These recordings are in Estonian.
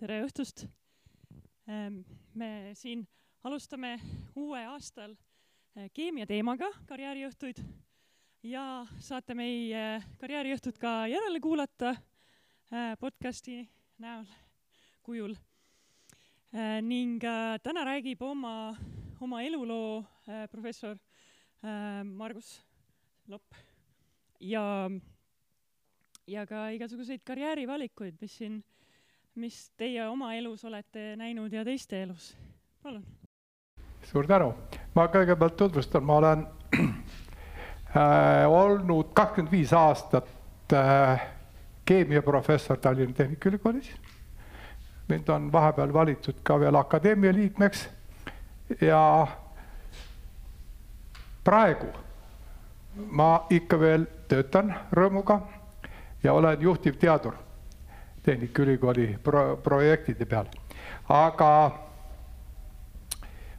tere õhtust. me siin alustame uuel aastal eh, keemia teemaga karjääriõhtuid ja saate meie karjääriõhtut ka järele kuulata eh, podcasti näol, kujul. Eh, ning täna räägib oma, oma eluloo professor Margus Lopp ja, ja ka igasuguseid karjäärivalikuid, mis siin mis teie oma elus olete näinud ja teiste elus, palun. suur tänu, ma kõigepealt tutvustan, ma olen äh, olnud kakskümmend viis aastat äh, keemiaprofessor Tallinna Tehnikaülikoolis. mind on vahepeal valitud ka veel akadeemia liikmeks ja praegu ma ikka veel töötan rõõmuga ja olen juhtivteadur Tehnikaülikooli pro projektide peal. aga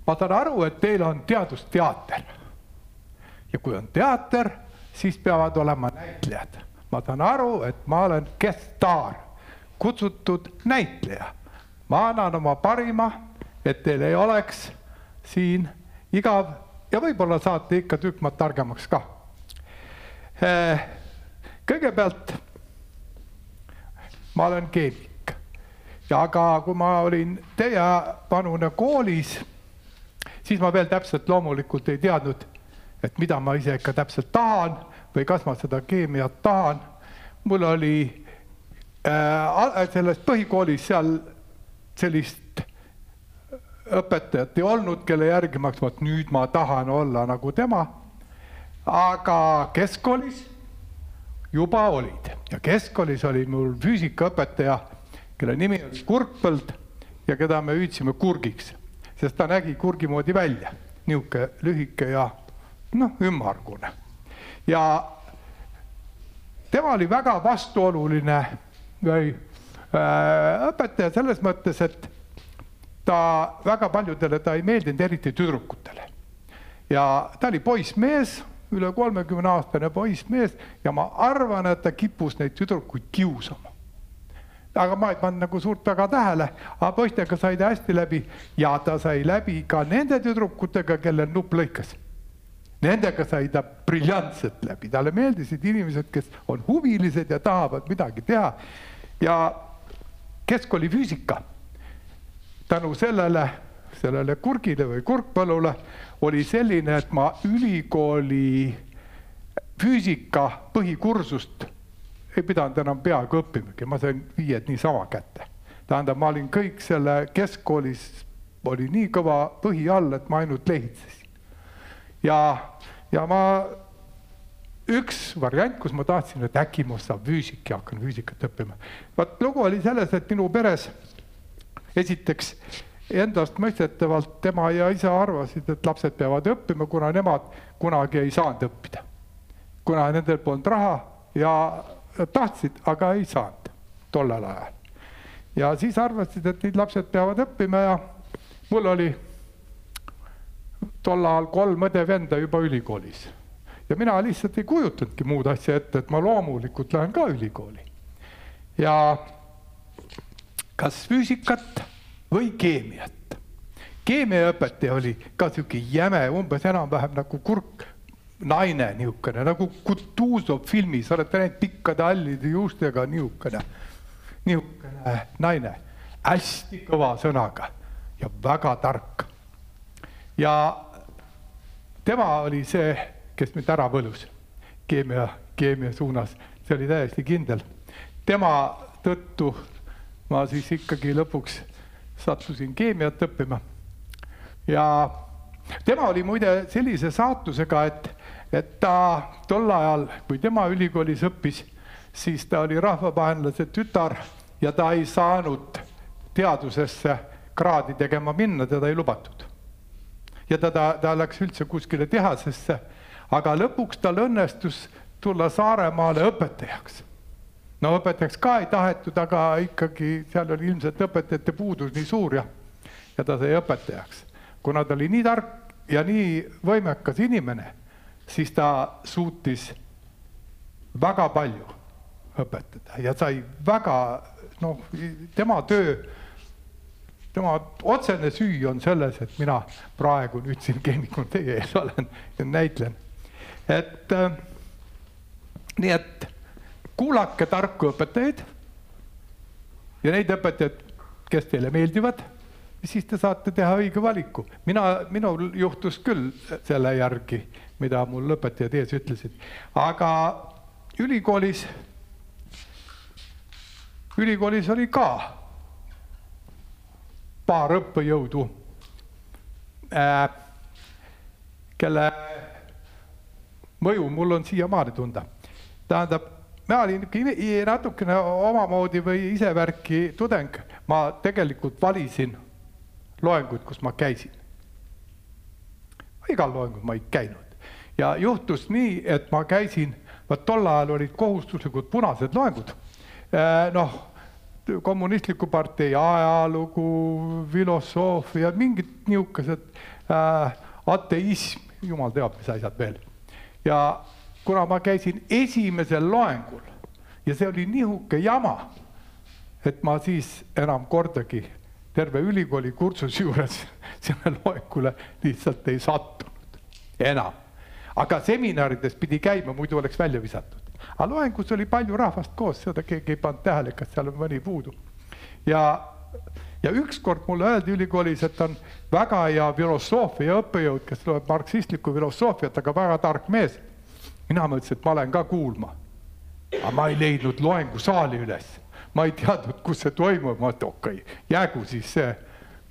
ma saan aru, et teil on teadusteater. ja kui on teater, siis peavad olema näitlejad. ma saan aru, et ma olen guest star, kutsutud näitleja. ma annan oma parima, et teil ei oleks siin igav ja võib-olla saate ikka tükk maad targemaks ka. Eh, kõigepealt ma olen keemik. ja aga kui ma olin teie vanune koolis, siis ma veel täpselt loomulikult ei teadnud, et mida ma ise ikka täpselt tahan või kas ma seda keemiat tahan. mul oli äh, selles põhikoolis seal sellist õpetajat ei olnud, kelle järgi ma vot nüüd ma tahan olla nagu tema. aga keskkoolis juba olid ja keskkoolis oli mul füüsikaõpetaja, kelle nimi oli Kurkpõld ja keda me hüüdsime kurgiks, sest ta nägi kurgi moodi välja, niisugune lühike ja noh, ümmargune. ja tema oli väga vastuoluline või äh, õpetaja selles mõttes, et ta väga paljudele, ta ei meeldinud eriti tüdrukutele. ja ta oli poissmees üle kolmekümne aastane poissmees ja ma arvan, et ta kippus neid tüdrukuid kiusama. aga ma ei pannud nagu suurt väga tähele, aga poistega sai ta hästi läbi ja ta sai läbi ka nende tüdrukutega, kellel nupp lõikas. Nendega sai ta briljantselt läbi, talle meeldisid inimesed, kes on huvilised ja tahavad midagi teha. ja keskkooli füüsika tänu sellele, sellele kurgile või kurkpõllule oli selline, et ma ülikooli füüsika põhikursust ei pidanud enam peaaegu õppimagi, ma sain viied niisama kätte. tähendab, ma olin kõik selle keskkoolis, oli nii kõva põhi all, et ma ainult lehitsesin. ja, ja ma, üks variant, kus ma tahtsin, et äkki must saab füüsik ja hakkan füüsikat õppima. vot lugu oli selles, et minu peres esiteks endastmõistetavalt tema ja isa arvasid, et lapsed peavad õppima, kuna nemad kunagi ei saanud õppida. kuna nendel polnud raha ja tahtsid, aga ei saanud tollel ajal. ja siis arvasid, et nüüd lapsed peavad õppima ja mul oli tol ajal kolm õde-venda juba ülikoolis. ja mina lihtsalt ei kujutanudki muud asja ette, et ma loomulikult lähen ka ülikooli. ja kas füüsikat või keemiat. keemiaõpetaja oli ka sihuke jäme, umbes enam-vähem nagu kurk naine niisugune nagu Kutuzov filmis, olete näinud pikkade hallide juustega niisugune, niisugune naine, hästi kõva sõnaga ja väga tark. ja tema oli see, kes mind ära võlus keemia, keemia suunas, see oli täiesti kindel. tema tõttu ma siis ikkagi lõpuks sattusin keemiat õppima. ja tema oli muide sellise saatusega, et, et ta tol ajal, kui tema ülikoolis õppis, siis ta oli rahvavaenlase tütar ja ta ei saanud teadusesse kraadi tegema minna, teda ei lubatud. ja ta, ta, ta läks üldse kuskile tehasesse, aga lõpuks tal õnnestus tulla Saaremaale õpetajaks no õpetajaks ka ei tahetud, aga ikkagi seal oli ilmselt õpetajate puudus nii suur ja, ja ta sai õpetajaks. kuna ta oli nii tark ja nii võimekas inimene, siis ta suutis väga palju õpetada ja sai väga noh, tema töö tema otsene süü on selles, et mina praegu nüüd siin keemikuna teie ees olen ja näitlen. et äh, nii et kuulake tarku õpetajaid ja neid õpetajaid, kes teile meeldivad, siis te saate teha õige valiku. mina, minul juhtus küll selle järgi, mida mul õpetajad ees ütlesid, aga ülikoolis, ülikoolis oli ka paar õppejõudu äh,, kelle mõju mul on siiamaani tunda. tähendab, ma olin natukene omamoodi või isevärki tudeng, ma tegelikult valisin loenguid, kus ma käisin. igal loengul ma ei käinud ja juhtus nii, et ma käisin, vot tol ajal olid kohustuslikud punased loengud. Äh, noh kommunistliku partei ajalugu, filosoofia, mingid niisugused äh, ateism, jumal teab, mis asjad veel. ja kuna ma käisin esimesel loengul ja see oli nihuke jama, et ma siis enam kordagi terve ülikooli kursuse juures selle loengule lihtsalt ei sattunud enam. aga seminarides pidi käima, muidu oleks välja visatud aga loengus oli palju rahvast koos, seda keegi ei pannud tähele, kas seal on mõni puudu. ja, ja ükskord mulle öeldi ülikoolis, et on väga hea filosoofia õppejõud, kes loeb marksistlikku filosoofiat, aga väga tark mees. Mina mõtlesin, et ma olen ka kuulma. aga ma ei leidnud loengusaali üles, ma ei teadnud, kus see toimub, ma mõtlesin, okei okay,, jäägu siis see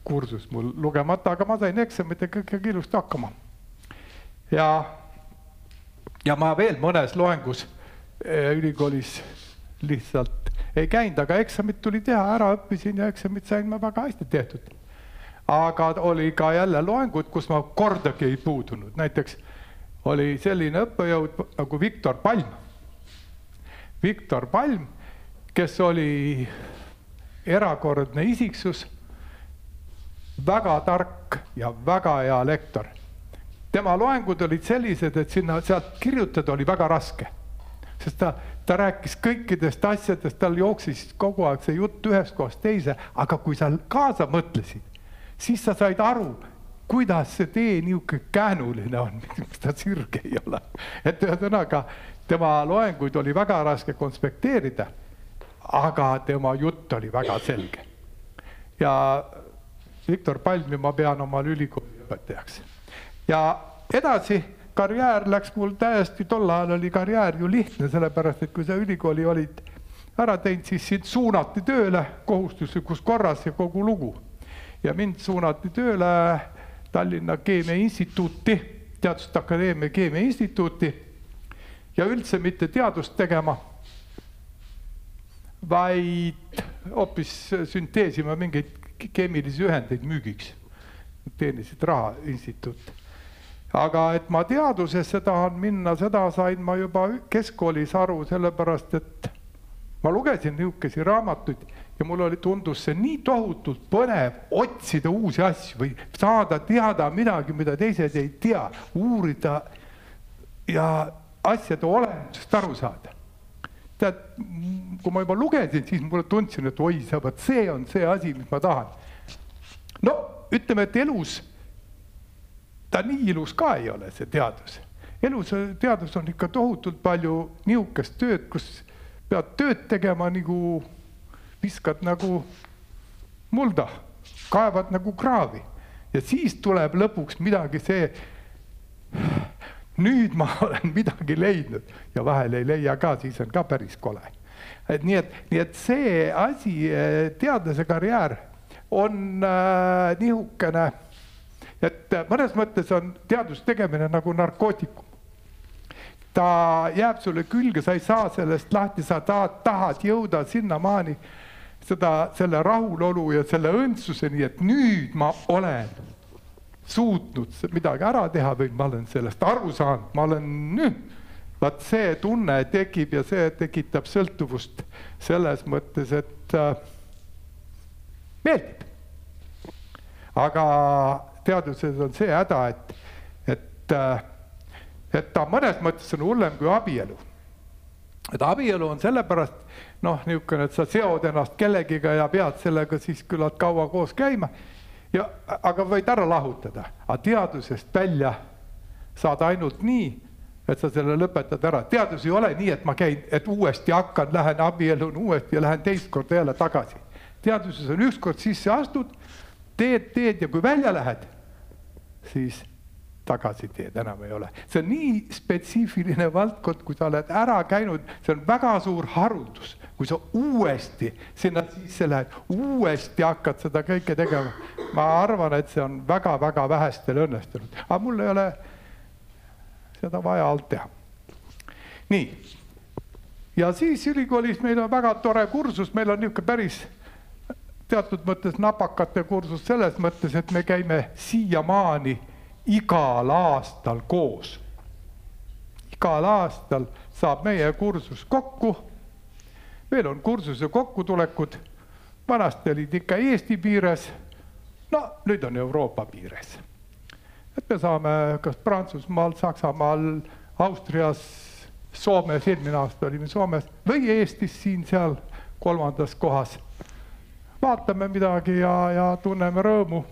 kursus mul lugemata, aga ma sain eksamitega ikkagi ilusti hakkama. ja, ja ma veel mõnes loengus Eh, ülikoolis lihtsalt ei käinud, aga eksamid tuli teha, ära õppisin ja eksamid sain ma väga hästi tehtud. aga oli ka jälle loengud, kus ma kordagi ei puudunud, näiteks oli selline õppejõud nagu Viktor Palm. Viktor Palm, kes oli erakordne isiksus, väga tark ja väga hea lektor. tema loengud olid sellised, et sinna sealt kirjutada oli väga raske sest ta, ta rääkis kõikidest asjadest, tal jooksis kogu aeg see jutt ühest kohast teise, aga kui sa kaasa mõtlesid, siis sa said aru, kuidas see tee niisugune käänuline on, miks ta sirge ei ole. et ühesõnaga tema loenguid oli väga raske konspekteerida, aga tema jutt oli väga selge. ja Viktor Palmi ma pean omal ülikooli õpetajaks. ja edasi karjäär läks mul täiesti, tol ajal oli karjäär ju lihtne, sellepärast et kui sa ülikooli olid ära teinud, siis sind suunati tööle kohustuslikus korras ja kogu lugu. ja mind suunati tööle Tallinna Keemiainstituuti, Teaduste Akadeemia Keemiainstituuti ja üldse mitte teadust tegema, vaid hoopis sünteesima mingeid keemilisi ühendeid müügiks. teenisid raha instituut aga et ma teadusesse tahan minna, seda sain ma juba keskkoolis aru, sellepärast et ma lugesin niisuguseid raamatuid ja mul oli, tundus see nii tohutult põnev otsida uusi asju või saada teada midagi, mida teised ei tea, uurida ja asjade olemusest aru saada. tead, kui ma juba lugesin, siis mulle tundsin, et oi, sa vot see on see asi, mis ma tahan. no ütleme, et elus ta nii ilus ka ei ole, see teadus. elus, teadus on ikka tohutult palju nihukest tööd, kus pead tööd tegema nagu, viskad nagu mulda, kaevad nagu kraavi ja siis tuleb lõpuks midagi see, nüüd ma olen midagi leidnud ja vahel ei leia ka, siis on ka päris kole. et nii et, nii et see asi, teadlase karjäär on äh, nihukene et äh, mõnes mõttes on teaduse tegemine nagu narkootikum. ta jääb sulle külge, sa ei saa sellest lahti, sa tahad, tahad jõuda sinnamaani seda, selle rahulolu ja selle õndsuseni, et nüüd ma olen suutnud midagi ära teha või ma olen sellest aru saanud, ma olen nüüd vaat see tunne tekib ja see tekitab sõltuvust selles mõttes, et äh, meeldib. aga teaduses on see häda, et, et, äh, et ta mõnes mõttes on hullem kui abielu. et abielu on sellepärast noh, niisugune, et sa seod ennast kellegiga ja pead sellega siis küllalt kaua koos käima. ja, aga võid ära lahutada, aga teadusest välja saad ainult nii, et sa selle lõpetad ära. teadus ei ole nii, et ma käin, et uuesti hakkan, lähen abiellun uuesti ja lähen teist korda jälle tagasi. teaduses on ükskord sisse astud, teed, teed ja kui välja lähed, siis tagasiteed enam ei ole. see on nii spetsiifiline valdkond, kui sa oled ära käinud, see on väga suur haruldus, kui sa uuesti sinna sisse lähed, uuesti hakkad seda kõike tegema. ma arvan, et see on väga-väga vähestel õnnestunud, aga mul ei ole seda vaja olnud teha. nii, ja siis ülikoolis meil on väga tore kursus, meil on niisugune päris teatud mõttes napakate kursus selles mõttes, et me käime siiamaani igal aastal koos. igal aastal saab meie kursus kokku. meil on kursuse kokkutulekud, vanasti olid ikka Eesti piires. no nüüd on Euroopa piires. et me saame kas Prantsusmaal, Saksamaal, Austrias, Soomes, eelmine aasta olime Soomes või Eestis siin-seal kolmandas kohas. vaatame midagi ja, ja tunneme rõõmu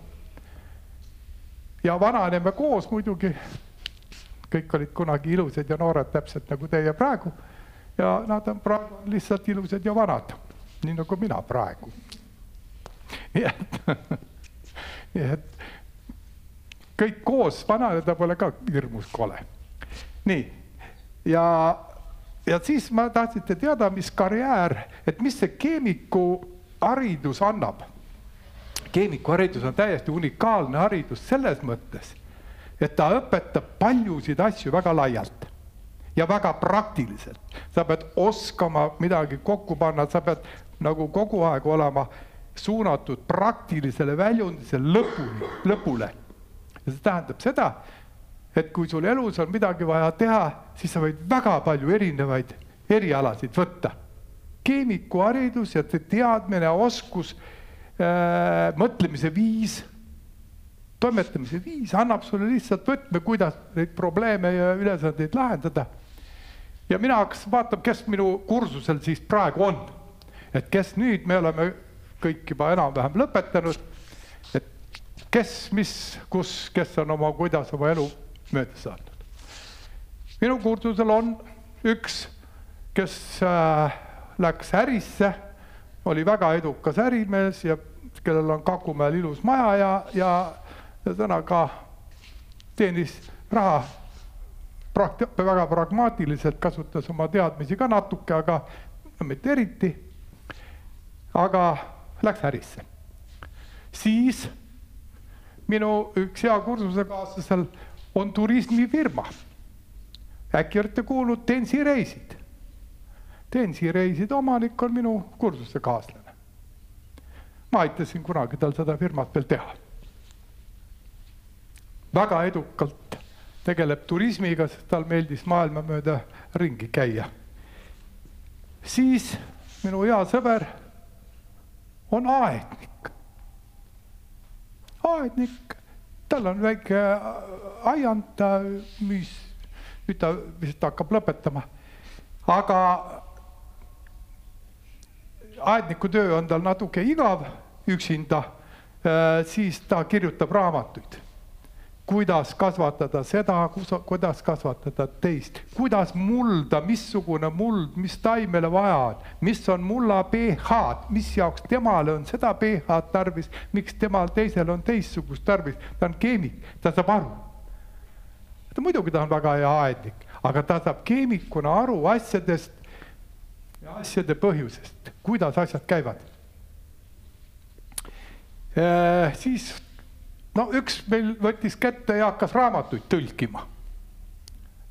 ja vananeme koos muidugi. kõik olid kunagi ilusad ja noored, täpselt nagu teie praegu. ja nad on praegu lihtsalt ilusad ja vanad, nii nagu mina praegu. nii et, nii et kõik koos vananeda pole ka hirmus kole. nii, ja, ja siis ma tahtsite teada, mis karjäär, et mis see keemiku haridus annab keemikuharidus on täiesti unikaalne haridus selles mõttes, et ta õpetab paljusid asju väga laialt ja väga praktiliselt. sa pead oskama midagi kokku panna, sa pead nagu kogu aeg olema suunatud praktilisele väljundisele lõpuni, lõpule. ja see tähendab seda, et kui sul elus on midagi vaja teha, siis sa võid väga palju erinevaid erialasid võtta. keemikuharidus ja teadmine, oskus mõtlemise viis, toimetamise viis annab sulle lihtsalt võtme, kuidas neid probleeme ja ülesandeid lahendada. ja mina hakkasin vaatama, kes minu kursusel siis praegu on. et kes nüüd, me oleme kõik juba enam-vähem lõpetanud, et kes, mis, kus, kes on oma, kuidas oma elu mööda saanud. minu kursusel on üks, kes äh, läks ärisse, oli väga edukas ärimees ja kellel on Kakumäel ilus maja ja, ja ühesõnaga teenis raha prakti-, väga pragmaatiliselt, kasutas oma teadmisi ka natuke, aga no mitte eriti. aga läks ärisse. siis minu üks hea kursusekaaslasel on turismifirma. äkki olete kuulnud Tensi reisid? Tensi reiside omanik on minu kursusekaaslane ma aitasin kunagi tal seda firmat veel teha. väga edukalt tegeleb turismiga, sest tal meeldis maailma mööda ringi käia. siis minu hea sõber on aednik. aednik, tal on väike aiand, ta müüs, nüüd ta vist hakkab lõpetama, aga aedniku töö on tal natuke igav üksinda, äh, siis ta kirjutab raamatuid. kuidas kasvatada seda, kuidas kasvatada teist, kuidas mulda, missugune muld, mis taimele vaja on, mis on mulla pH-d, mis jaoks temale on seda pH-d tarvis, miks temal teisel on teistsugust tarvis, ta on keemik, ta saab aru. ta muidugi, ta on väga hea aednik, aga ta saab keemikuna aru asjadest ja asjade põhjusest, kuidas asjad käivad Äh, siis no üks meil võttis kätte ja hakkas raamatuid tõlkima.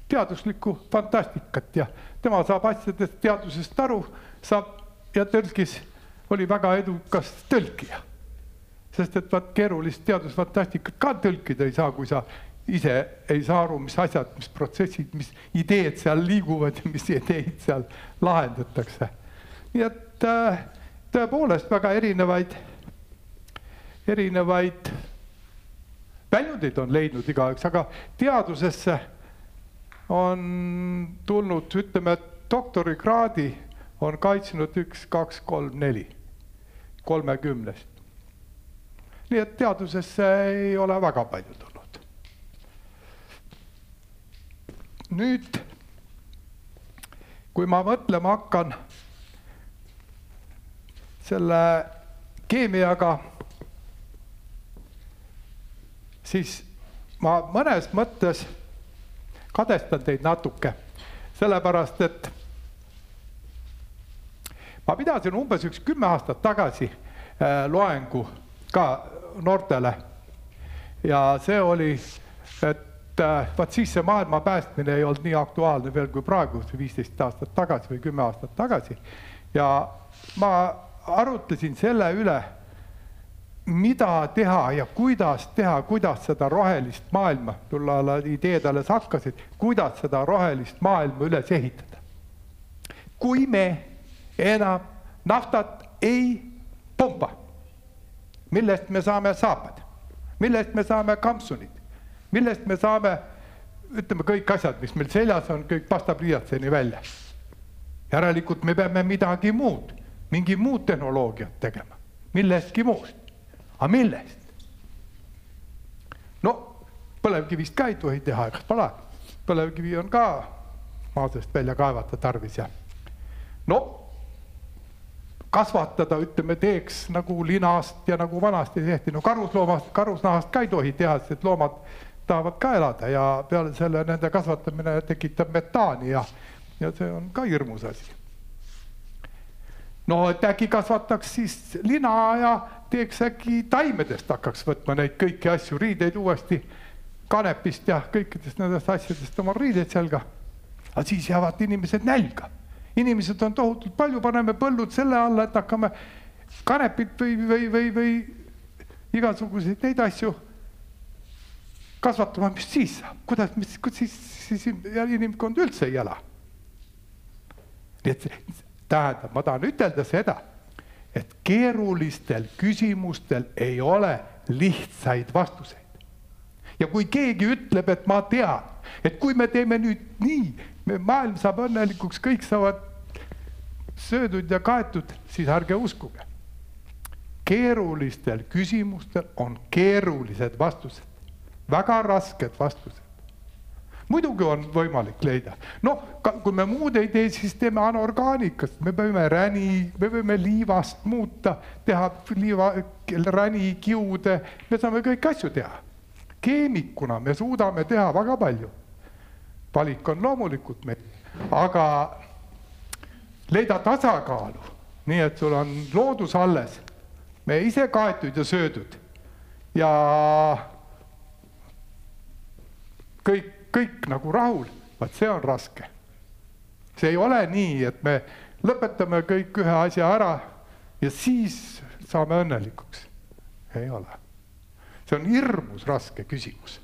teaduslikku fantastikat ja tema saab asjadest, teadusest aru, saab ja tõlkis, oli väga edukas tõlkija. sest et vaat keerulist teadusfantastikat ka tõlkida ei saa, kui sa ise ei saa aru, mis asjad, mis protsessid, mis ideed seal liiguvad ja mis ideid seal lahendatakse. nii et äh, tõepoolest väga erinevaid erinevaid väljundeid on leidnud igaüks, aga teadusesse on tulnud, ütleme, doktorikraadi on kaitsnud üks, kaks, kolm, neli kolmekümnest. nii et teadusesse ei ole väga palju tulnud. Nüüd, kui ma mõtlema hakkan selle keemiaga, siis ma mõnes mõttes kadestan teid natuke, sellepärast et ma pidasin umbes üks kümme aastat tagasi äh, loengu ka noortele. Ja see oli, et vaat siis see maailma päästmine ei olnud nii aktuaalne veel kui praegu, viisteist aastat tagasi või kümme aastat tagasi. ja ma arutlesin selle üle, mida teha ja kuidas teha, kuidas seda rohelist maailma, tol ajal ideed alles hakkasid, kuidas seda rohelist maailma üles ehitada. kui me enam naftat ei pumpa. millest me saame saapad, millest me saame kampsunid, millest me saame, ütleme kõik asjad, mis meil seljas on, kõik pastapliiatsini välja. järelikult me peame midagi muud, mingi muud tehnoloogiat tegema, millestki muust. aga millest? no põlevkivist ka ei tohi teha, eks pole. põlevkivi on ka maa seest välja kaevata tarvis ja no kasvatada, ütleme, teeks nagu linast ja nagu vanasti tehti, no karusloomast, karusnahast ka ei tohi teha, sest loomad tahavad ka elada ja peale selle nende kasvatamine tekitab metaani ja, ja see on ka hirmus asi. no et äkki kasvataks siis lina ja teeks äkki taimedest hakkaks võtma neid kõiki asju, riideid uuesti kanepist ja kõikidest nendest asjadest oma riideid selga. aga siis jäävad inimesed nälga inimesed on tohutult palju, paneme põllud selle alla, et hakkame kanepit või, või, või, või igasuguseid neid asju kasvatama, mis siis saab, kuidas, mis, siis, siis inimkond üldse ei ela. nii et tähendab, ma tahan ütelda seda, et keerulistel küsimustel ei ole lihtsaid vastuseid. ja kui keegi ütleb, et ma tean, et kui me teeme nüüd nii, maailm saab õnnelikuks, kõik saavad söödud ja kaetud, siis ärge uskuge. keerulistel küsimustel on keerulised vastused, väga rasked vastused. muidugi on võimalik leida, noh, kui me muud ei tee, siis teeme anorgaanikast, me võime räni, me võime liivast muuta, teha liiva, räni, kiude, me saame kõiki asju teha. keemikuna me suudame teha väga palju. valik on loomulikult meil, aga leida tasakaalu, nii et sul on loodus alles, me ise kaetud ja söödud. Ja kõik, kõik nagu rahul, vaat see on raske. see ei ole nii, et me lõpetame kõik ühe asja ära ja siis saame õnnelikuks. ei ole. see on hirmus raske küsimus.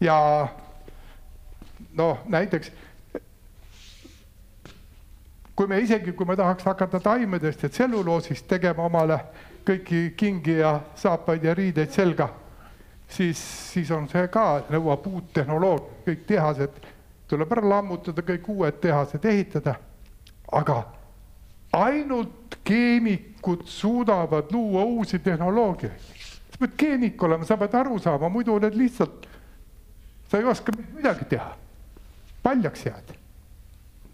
ja noh, näiteks kui me isegi, kui me tahaks hakata taimedest ja tselluloosist tegema omale kõiki kingi ja saapaid ja riideid selga, siis, siis on see ka, nõuab uut tehnoloogiat, kõik tehased tuleb ära lammutada, kõik uued tehased ehitada. aga ainult keemikud suudavad luua uusi tehnoloogiaid. sa pead keemik olema, sa pead aru saama, muidu oled lihtsalt, sa ei oska midagi teha, paljaks jääd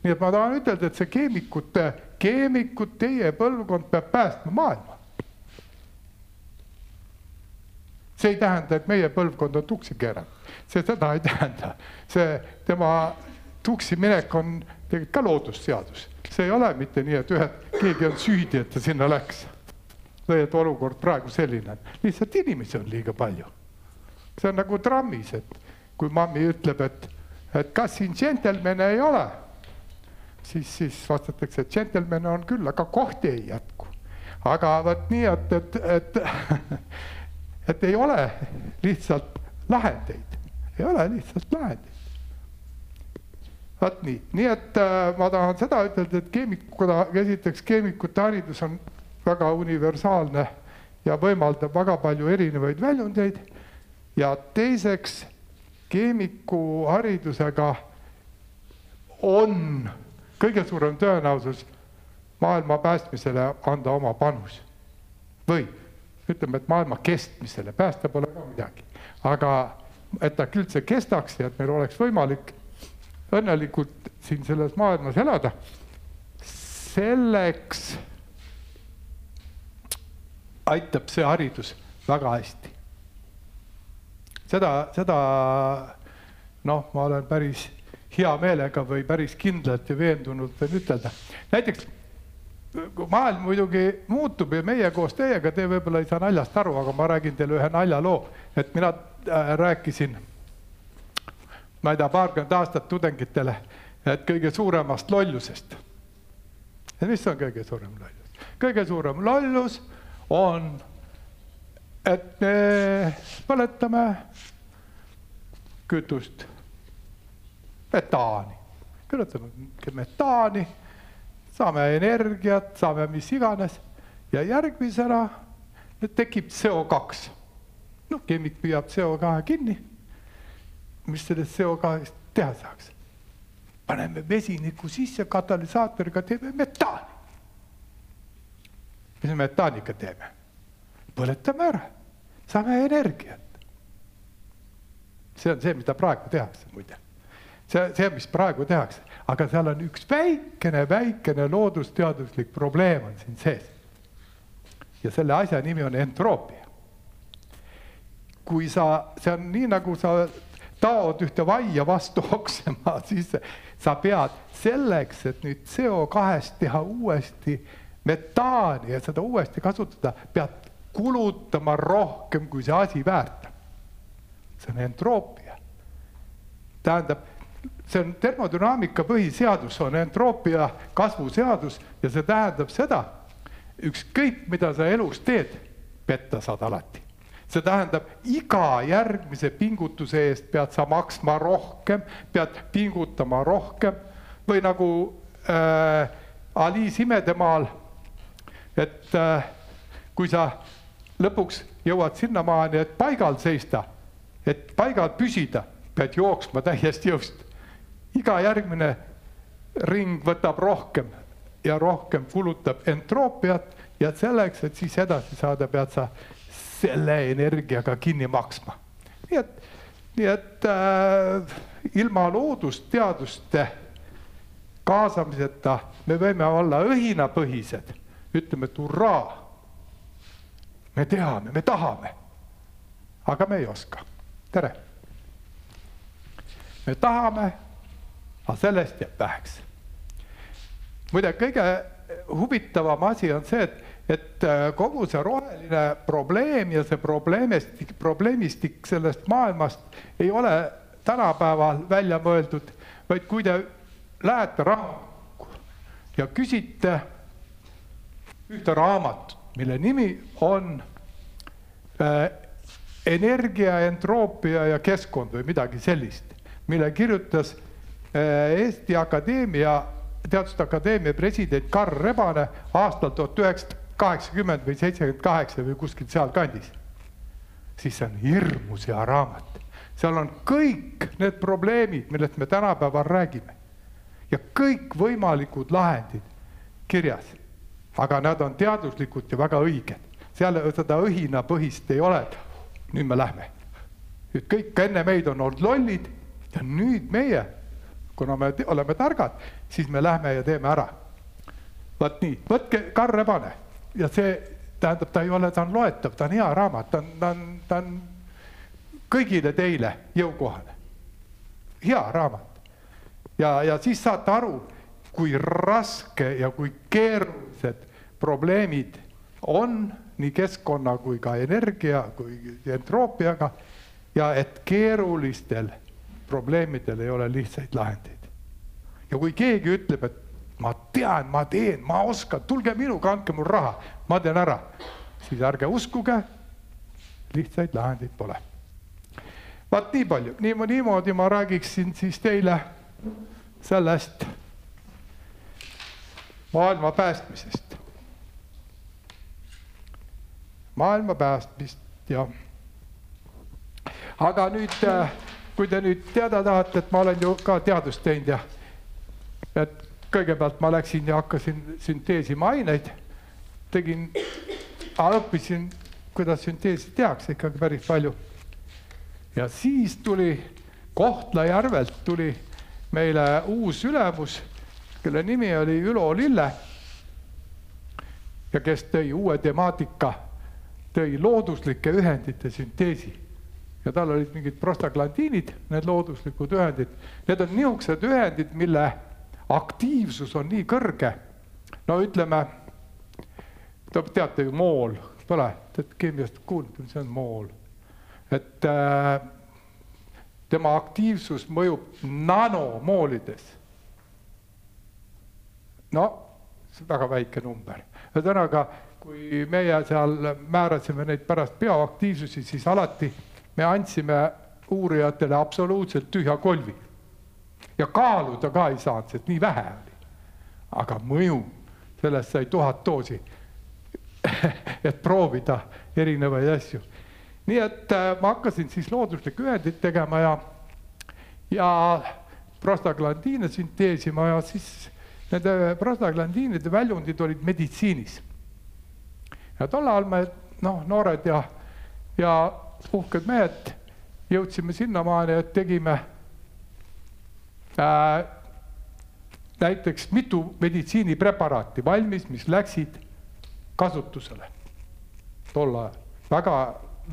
nii et ma tahan ütelda, et see keemikute, keemikud, teie põlvkond peab päästma maailma. See ei tähenda, et meie põlvkond on tuksi keeranud, see seda ei tähenda, see tema tuksi minek on tegelikult ka loodusseadus, see ei ole mitte nii, et ühed, keegi on süüdi, et ta sinna läks. või et olukord praegu selline lihtsalt inimesi on liiga palju. see on nagu trammis, et kui mammi ütleb, et, et kas siin džentelmene ei ole siis, siis vastatakse, et džentelmen on küll, aga kohti ei jätku. aga vot nii, et, et, et, et ei ole lihtsalt lahendeid, ei ole lihtsalt lahendeid. vot nii, nii et äh, ma tahan seda ütelda, et keemikuna, esiteks keemikute haridus on väga universaalne ja võimaldab väga palju erinevaid väljundeid. ja teiseks keemikuharidusega on kõige suurem tõenäosus maailma päästmisele anda oma panus. või ütleme, et maailma kestmisele, päästa pole ka midagi, aga et ta üldse kestaks ja et meil oleks võimalik õnnelikult siin selles maailmas elada, selleks aitab see haridus väga hästi. seda, seda noh, ma olen päris hea meelega või päris kindlalt ja veendunult võin ütelda. näiteks maailm muidugi muutub ja meie koos teiega, te võib-olla ei saa naljast aru, aga ma räägin teile ühe naljaloo, et mina äh, rääkisin, ma ei tea, paarkümmend aastat tudengitele, et kõige suuremast lollusest. ja mis on kõige suurem lollus? kõige suurem lollus on, et me põletame kütust, metaani, külutame metaani saame energiat, saame mis iganes ja järgmisena tekib CO2. noh, keemik püüab CO2 kinni. mis sellest CO2-st teha saaks? paneme vesiniku sisse, katalüsaatoriga teeme metaani. mis me metaaniga teeme? põletame ära, saame energiat. see on see, mida praegu tehakse muide. See, see, mis praegu tehakse aga seal on üks väikene, väikene loodusteaduslik probleem on siin sees. ja selle asja nimi on entroopia. kui sa, see on nii, nagu sa taod ühte vaia vastu oksema, siis sa pead selleks, et nüüd CO2-st teha uuesti metaani ja seda uuesti kasutada, pead kulutama rohkem, kui see asi väärt on. see on entroopia. tähendab see on termodünaamika põhiseadus, on entroopia kasvuseadus ja see tähendab seda, ükskõik, mida sa elus teed, petta saad alati. see tähendab, iga järgmise pingutuse eest pead sa maksma rohkem, pead pingutama rohkem või nagu äh, Aliis imedemaal, et äh, kui sa lõpuks jõuad sinnamaani, et paigal seista, et paigal püsida, pead jooksma täiest jõust iga järgmine ring võtab rohkem ja rohkem kulutab entroopiat ja selleks, et siis edasi saada, pead sa selle energiaga kinni maksma. nii et, nii et äh, ilma loodusteaduste kaasamiseta me võime olla õhinapõhised, ütleme, et hurraa. me teame, me tahame, aga me ei oska. tere. me tahame aga sellest jääb väheks. muide, kõige huvitavam asi on see, et, et äh, kogu see roheline probleem ja see probleemistik, probleemistik sellest maailmast ei ole tänapäeval välja mõeldud, vaid kui te lähete raamatukokku ja küsite ühte raamatut, mille nimi on äh, energia, entroopia ja keskkond või midagi sellist, mille kirjutas Eesti Akadeemia, Teaduste Akadeemia president Karl Rebane aastal tuhat üheksasada kaheksakümmend või seitsekümmend kaheksa või kuskil sealkandis. siis see on hirmus hea raamat. seal on kõik need probleemid, millest me tänapäeval räägime. ja kõikvõimalikud lahendid kirjas. aga nad on teaduslikud ja väga õiged. seal seda õhinapõhist ei ole, et nüüd me lähme. nüüd kõik enne meid on olnud lollid ja nüüd meie kuna me oleme targad, siis me lähme ja teeme ära. vot nii, võtke Karl Rebane ja see tähendab, ta ei ole, ta on loetav, ta on hea raamat, ta on, ta on, ta on kõigile teile jõukohane. hea raamat. ja, ja siis saate aru, kui raske ja kui keerulised probleemid on nii keskkonna kui ka energia kui entroopiaga ja et keerulistel probleemidel ei ole lihtsaid lahendeid. ja kui keegi ütleb, et ma tean, ma teen, ma oskan, tulge minuga, andke mul raha, ma teen ära, siis ärge uskuge, lihtsaid lahendeid pole. vaat nii palju, nii, niimoodi ma räägiksin siis teile sellest maailma päästmisest. maailma päästmist ja aga nüüd äh, kui te nüüd teada tahate, et ma olen ju ka teadust teinud ja et kõigepealt ma läksin ja hakkasin sünteesima aineid, tegin, õppisin, kuidas sünteesi tehakse ikkagi päris palju. ja siis tuli Kohtla-Järvelt tuli meile uus ülemus, kelle nimi oli Ülo Lille. ja kes tõi uue temaatika, tõi looduslike ühendite sünteesi ja tal olid mingid prostaglandiinid, need looduslikud ühendid. Need on niisugused ühendid, mille aktiivsus on nii kõrge. no ütleme, te teate ju mool, pole, te olete keemiast kuulnud, mis on mool. et äh, tema aktiivsus mõjub nanomoolides. no see on väga väike number, ühesõnaga, kui meie seal määrasime neid pärast bioaktiivsusi, siis alati me andsime uurijatele absoluutselt tühja kolvi ja kaaluda ka ei saanud, sest nii vähe oli. aga mõju, sellest sai tuhat doosi et proovida erinevaid asju. nii et äh, ma hakkasin siis looduslikku ühendit tegema ja, ja prostaglandiine sünteesima ja siis nende prostaglandiinide väljundid olid meditsiinis. ja tol ajal me noh, noored ja, ja uhked mehed jõudsime sinnamaani, et tegime äh, näiteks mitu meditsiinipreparaati valmis, mis läksid kasutusele tol ajal. väga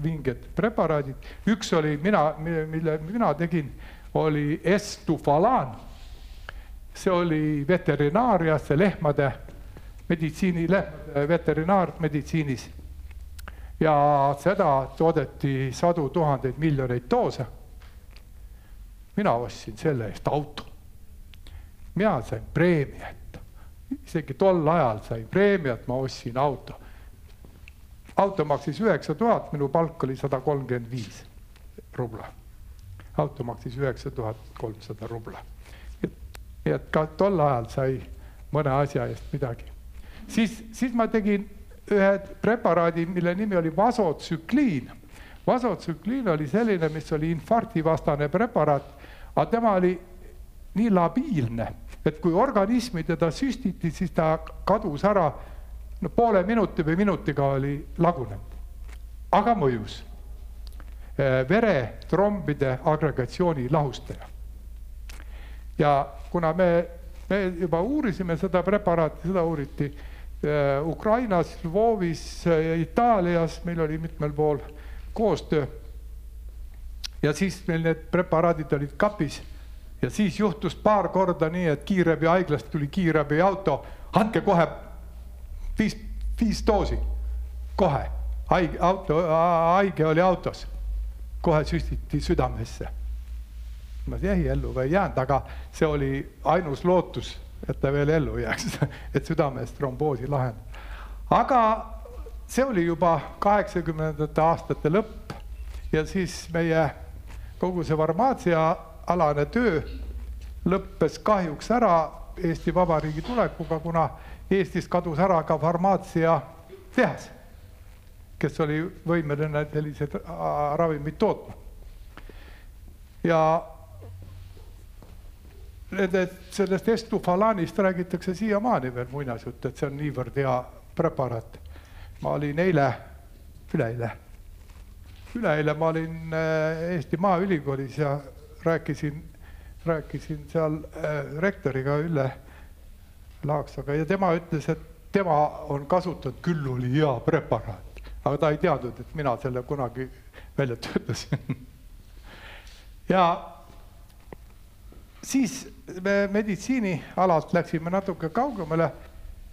vinged preparaadid, üks oli mina, mille mina tegin, oli estufalaan. see oli veterinaarias, lehmade meditsiini, lehmade veterinaarmeditsiinis. Ja seda toodeti sadu tuhandeid miljoneid doose mina ostsin selle eest auto. mina sain preemiat, isegi tol ajal sain preemiat, ma ostsin auto. auto maksis üheksa tuhat, minu palk oli sada kolmkümmend viis rubla. auto maksis üheksa tuhat kolmsada rubla. nii et ka tol ajal sai mõne asja eest midagi. siis, siis ma tegin ühe preparaadi, mille nimi oli vasotsükliin. vasotsükliin oli selline, mis oli infarktivastane preparaat aga tema oli nii labiilne, et kui organismi teda süstiti, siis ta kadus ära, no poole minuti või minutiga oli lagunenud. aga mõjus. Eh, veretrombide agregatsiooni lahustaja. ja kuna me, me juba uurisime seda preparaati, seda uuriti Ukrainas, Lvovis, eh, Itaalias, meil oli mitmel pool koostöö. Ja siis meil need preparaadid olid kapis. Ja siis juhtus paar korda nii, et kiirabihaiglast tuli kiirabiauto, andke kohe viis, viis doosi, kohe. haige, auto, haige oli autos, kohe süstiti südamesse. ma jäi ellu või ei jäänud, aga see oli ainus lootus, et ta veel ellu jääks et südames tromboosi lahendada. aga see oli juba kaheksakümnendate aastate lõpp ja siis meie kogu see farmaatsiaalane töö lõppes kahjuks ära Eesti Vabariigi tulekuga, kuna Eestist kadus ära ka farmaatsiatehas, kes oli võimeline selliseid ravimeid tootma. ja nende, sellest estufalaanist räägitakse siiamaani veel muinasjutt, et see on niivõrd hea preparaat. ma olin eile, üleeile üleeile ma olin äh, Eesti Maaülikoolis ja rääkisin, rääkisin seal äh, rektoriga Ülle Laaksaga ja tema ütles, et tema on kasutanud, küll oli hea preparaat, aga ta ei teadnud, et mina selle kunagi välja töötasin ja siis me meditsiinialalt läksime natuke kaugemale,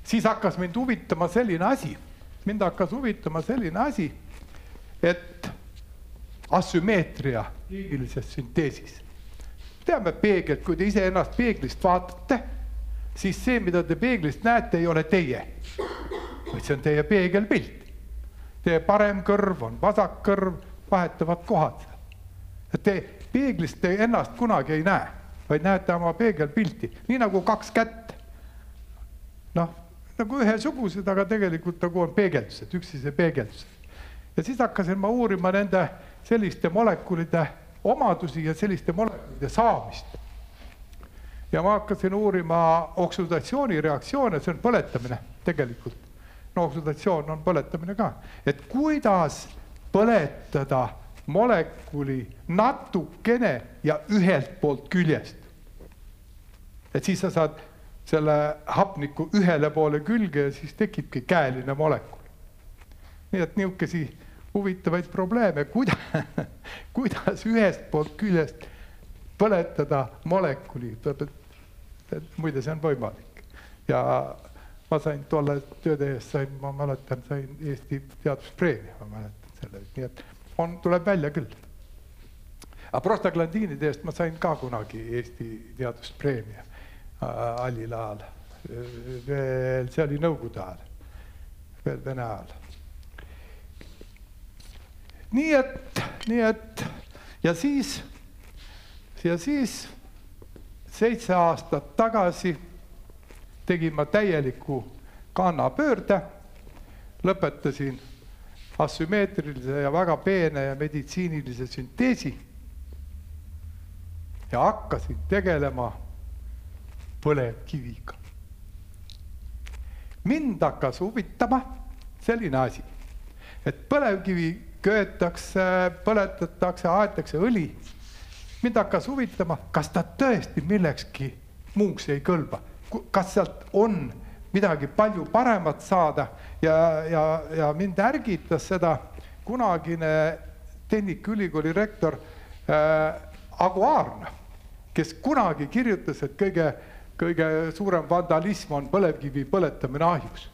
siis hakkas mind huvitama selline asi, mind hakkas huvitama selline asi, et asümmeetria liigilises sünteesis. teame peeglit, kui te iseennast peeglist vaatate, siis see, mida te peeglist näete, ei ole teie, vaid see on teie peegelpilt. Teie parem kõrv on vasak kõrv, vahetavad kohad. te peeglist te ennast kunagi ei näe, vaid näete oma peegelpilti, nii nagu kaks kätt. noh, nagu ühesugused, aga tegelikult nagu on peegeldused, üksteise peegeldused. ja siis hakkasin ma uurima nende selliste molekulide omadusi ja selliste molekulide saamist. ja ma hakkasin uurima oksüdatsioonireaktsioone, see on põletamine tegelikult. no oksüdatsioon on põletamine ka, et kuidas põletada molekuli natukene ja ühelt poolt küljest. Et siis sa saad selle hapniku ühele poole külge ja siis tekibki käeline molekul. nii et nihukesi huvitavaid probleeme, kuidas, kuidas ühest poolt küljest põletada molekuli, muide, see on võimalik ja ma sain tolle töö tehes sain, ma mäletan, sain Eesti Teaduspreemia, ma mäletan selle, nii et on, tuleb välja küll. aga prostaglandiinide eest ma sain ka kunagi Eesti Teaduspreemia hallil ajal. veel, see oli Nõukogude ajal, veel Vene ajal. nii et, nii et ja siis, ja siis seitse aastat tagasi tegin ma täieliku kannapöörde, lõpetasin asümmeetrilise ja väga peene ja meditsiinilise sünteesi ja hakkasin tegelema põlevkiviga. mind hakkas huvitama selline asi, et põlevkivi köetakse, põletatakse, aetakse õli. mind hakkas huvitama, kas ta tõesti millekski muuks ei kõlba, kas sealt on midagi palju paremat saada ja, ja, ja mind ärgitas seda kunagine Tehnikaülikooli rektor äh, Agu Aarna, kes kunagi kirjutas, et kõige, kõige suurem vandalism on põlevkivi põletamine ahjus.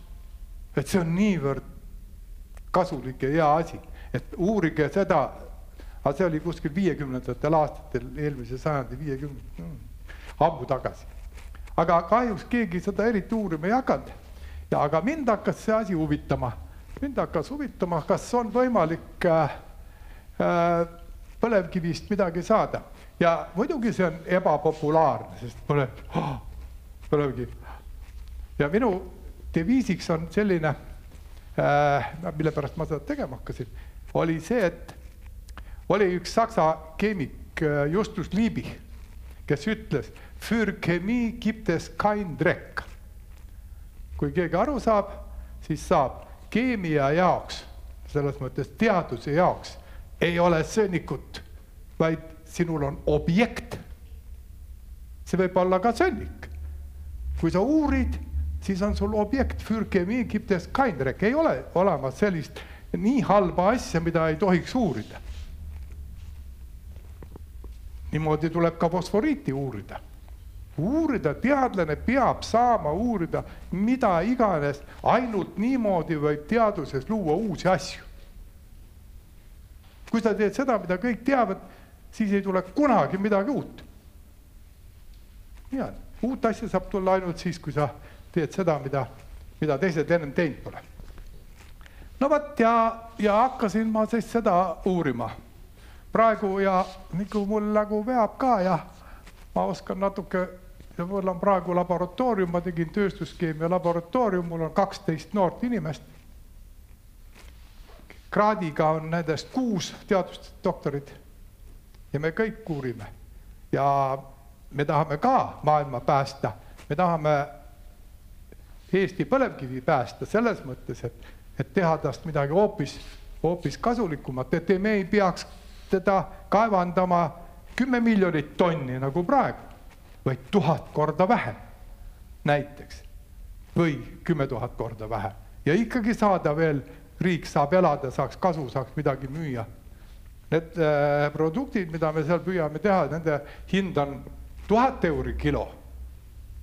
et see on niivõrd kasulik ja hea asi, et uurige seda, aga see oli kuskil viiekümnendatel aastatel, eelmise sajandi viiekümne mm,, ammu tagasi. Aga kahjuks keegi seda eriti uurima ei hakanud. ja aga mind hakkas see asi huvitama, mind hakkas huvitama, kas on võimalik äh, äh, põlevkivist midagi saada. Ja muidugi see on ebapopulaarne, sest põlev oh,, põlevkivi. ja minu deviisiks on selline äh,, mille pärast ma seda tegema hakkasin, oli see, et oli üks saksa keemik äh, Justus Liebig, kes ütles Für Chemie gibt es kein Dreck. kui keegi aru saab, siis saab. keemia jaoks, selles mõttes teaduse jaoks ei ole sõnnikut, vaid sinul on objekt. see võib olla ka sõnnik. Kui sa uurid, siis on sul objekt, für Chemie gibt es kein Dreck, ei ole olemas sellist nii halba asja, mida ei tohiks uurida. niimoodi tuleb ka fosforiiti uurida uurida, teadlane peab saama uurida mida iganes, ainult niimoodi võib teaduses luua uusi asju. kui sa teed seda, mida kõik teavad, siis ei tule kunagi midagi uut. nii on, uut asja saab tulla ainult siis, kui sa teed seda, mida, mida teised ennem teinud pole. no vot ja, ja hakkasin ma siis seda uurima praegu ja nagu mul nagu veab ka ja ma oskan natuke ja mul on praegu laboratoorium, ma tegin tööstuskeemia laboratoorium, mul on kaksteist noort inimest. kraadiga on nendest kuus teadusdoktorit ja me kõik uurime ja me tahame ka maailma päästa, me tahame Eesti põlevkivi päästa selles mõttes, et, et teha tast midagi hoopis, hoopis kasulikumat, et me ei peaks teda kaevandama kümme miljonit tonni nagu praegu vaid tuhat korda vähem näiteks. Või kümme tuhat korda vähem. Ja ikkagi saada veel, riik saab elada, saaks kasu, saaks midagi müüa. Need äh, produktid, mida me seal püüame teha, nende hind on tuhat euri kilo.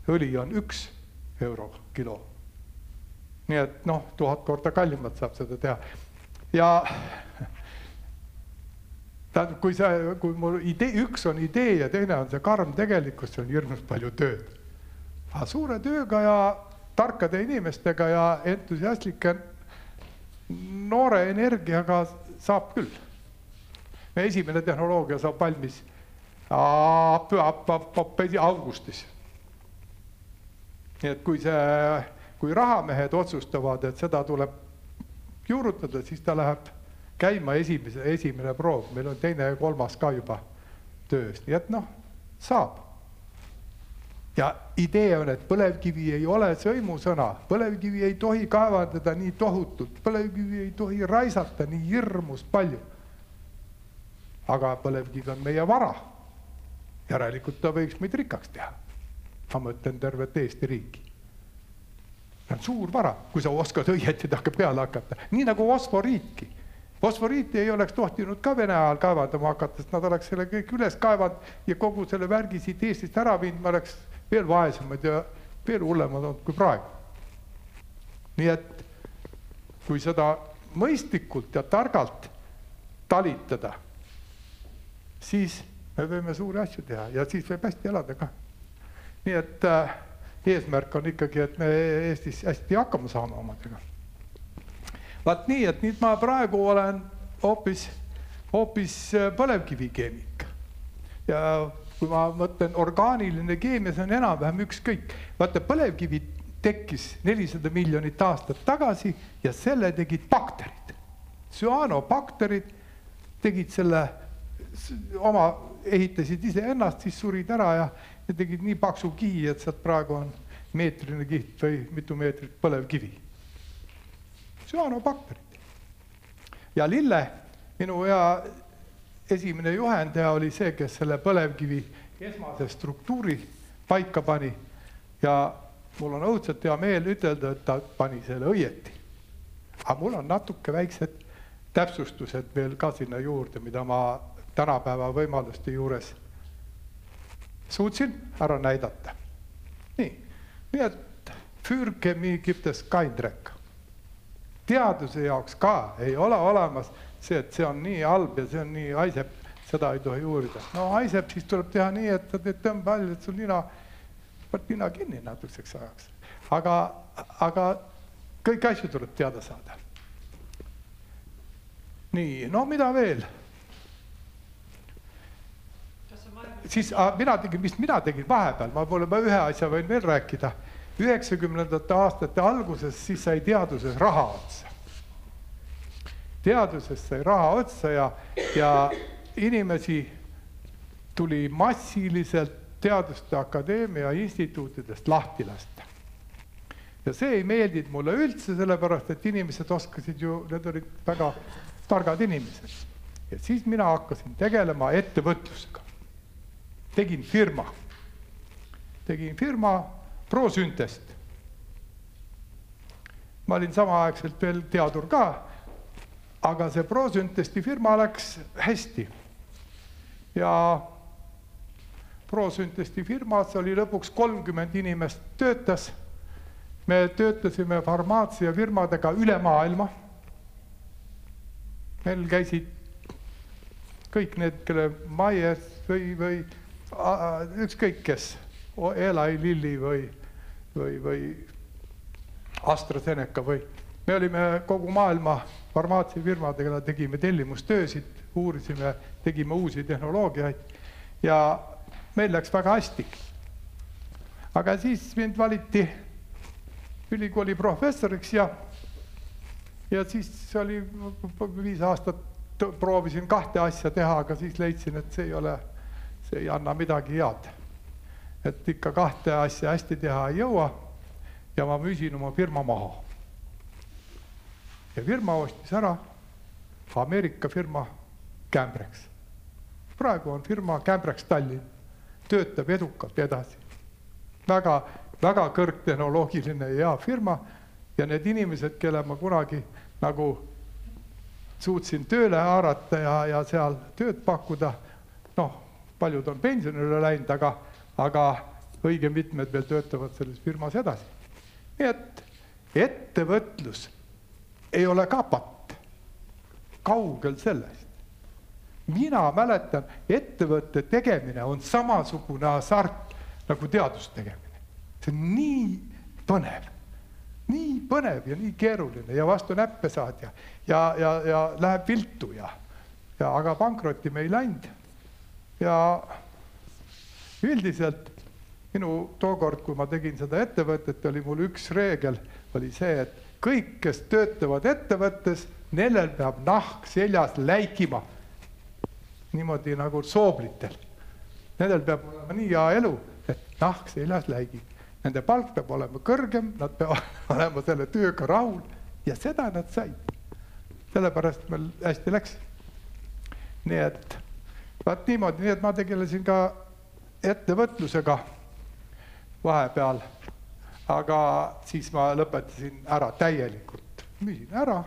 õli on üks euro kilo. nii et noh, tuhat korda kallimalt saab seda teha ja tähendab, kui see, kui mul idee, üks on idee ja teine on see karm tegelikkus, see on hirmus palju tööd. aga suure tööga ja tarkade inimestega ja entusiastlike noore energiaga saab küll. meie esimene tehnoloogia saab valmis augustis. nii et kui see, kui rahamehed otsustavad, et seda tuleb juurutada, siis ta läheb käima esimese, esimene proov, meil on teine ja kolmas ka juba töös, nii et noh, saab. ja idee on, et põlevkivi ei ole sõimusõna, põlevkivi ei tohi kaevandada nii tohutult, põlevkivi ei tohi raisata nii hirmus palju. aga põlevkivi on meie vara. Järelikult ta võiks meid rikkaks teha. ma mõtlen tervet Eesti riiki. see on suur vara, kui sa oskad õieti tahke peale hakata, nii nagu fosforiitki fosforiiti ei oleks tohtinud ka Vene ajal kaevandama hakata, sest nad oleks selle kõik üles kaevanud ja kogu selle värgi siit Eestist ära viinud, me oleks veel vaesemad ja veel hullemad olnud kui praegu. nii et kui seda mõistlikult ja targalt talitada, siis me võime suuri asju teha ja siis võib hästi elada ka. nii et äh, eesmärk on ikkagi, et me Eestis hästi hakkama saame omadega. vaat nii, et nüüd ma praegu olen hoopis, hoopis äh, põlevkivikeemik ja kui ma mõtlen orgaaniline keemia, see on enam-vähem ükskõik. vaata, põlevkivi tekkis nelisada miljonit aastat tagasi ja selle tegid bakterid. süanobakterid tegid selle oma, ehitasid iseennast, siis surid ära ja, tegid nii paksu kihi, et sealt praegu on meetrine kiht või mitu meetrit põlevkivi. süanobakterid. ja Lille, minu hea esimene juhendaja oli see, kes selle põlevkivi esmase struktuuri paika pani ja mul on õudselt hea meel ütelda, et ta pani selle õieti. aga mul on natuke väiksed täpsustused veel ka sinna juurde, mida ma tänapäeva võimaluste juures suutsin ära näidata. nii, nii et für mich gibt es kein Dreck. teaduse jaoks ka ei ole olemas see, et see on nii halb ja see on nii haiseb, seda ei tohi uurida. no haiseb, siis tuleb teha nii, et sa teed tõmbehall, et sul nina, paned nina kinni natukeseks ajaks. aga, aga kõiki asju tuleb teada saada. nii, no mida veel? Siis mina tegin, mis mina tegin vahepeal, ma pole, ma ühe asja võin veel rääkida. üheksakümnendate aastate alguses, siis sai teaduses raha otsa teadusest sai raha otsa ja, ja inimesi tuli massiliselt Teaduste Akadeemia instituutidest lahti lasta. ja see ei meeldinud mulle üldse, sellepärast et inimesed oskasid ju, need olid väga targad inimesed. ja siis mina hakkasin tegelema ettevõtlusega. Tegin firma, tegin firma Prosüntest. ma olin samaaegselt veel teadur ka aga see Prosüntesti firma läks hästi. ja Prosüntesti firmas oli lõpuks kolmkümmend inimest töötas. me töötasime farmaatsiafirmadega üle maailma. meil käisid kõik need, kelle Myers või, või ükskõik kes, Eli Lilly või, või, või AstraZeneca või me olime kogu maailma farmaatsiafirmadega, tegime tellimustöösid, uurisime, tegime uusi tehnoloogiaid ja meil läks väga hästi. aga siis mind valiti ülikooli professoriks ja, ja siis oli viis aastat proovisin kahte asja teha, aga siis leidsin, et see ei ole, see ei anna midagi head. et ikka kahte asja hästi teha ei jõua. ja ma müüsin oma firma maha ja firma ostis ära Ameerika firma Cambrex. praegu on firma Cambrex Tallinn, töötab edukalt edasi. väga, väga kõrgtehnoloogiline ja hea firma ja need inimesed, kelle ma kunagi nagu suutsin tööle haarata ja, ja seal tööd pakkuda, noh, paljud on pensionile läinud, aga, aga õige mitmed veel töötavad selles firmas edasi. nii et ettevõtlus ei ole ka patt. kaugel sellest. mina mäletan, ettevõtte tegemine on samasugune hasart nagu teaduse tegemine. see on nii põnev, nii põnev ja nii keeruline ja vastu näppe saad ja, ja, ja, ja läheb viltu ja, ja aga pankrotti me ei läinud. Ja üldiselt minu tookord, kui ma tegin seda ettevõtet, oli mul üks reegel, oli see, et kõik, kes töötavad ettevõttes, nendel peab nahk seljas läikima. niimoodi nagu sooblitel. Nendel peab olema nii hea elu, et nahk seljas läigib. Nende palk peab olema kõrgem, nad peavad olema selle tööga rahul ja seda nad said. sellepärast meil hästi läks. nii et vaat niimoodi, nii et ma tegelesin ka ettevõtlusega vahepeal. aga siis ma lõpetasin ära täielikult, müüsin ära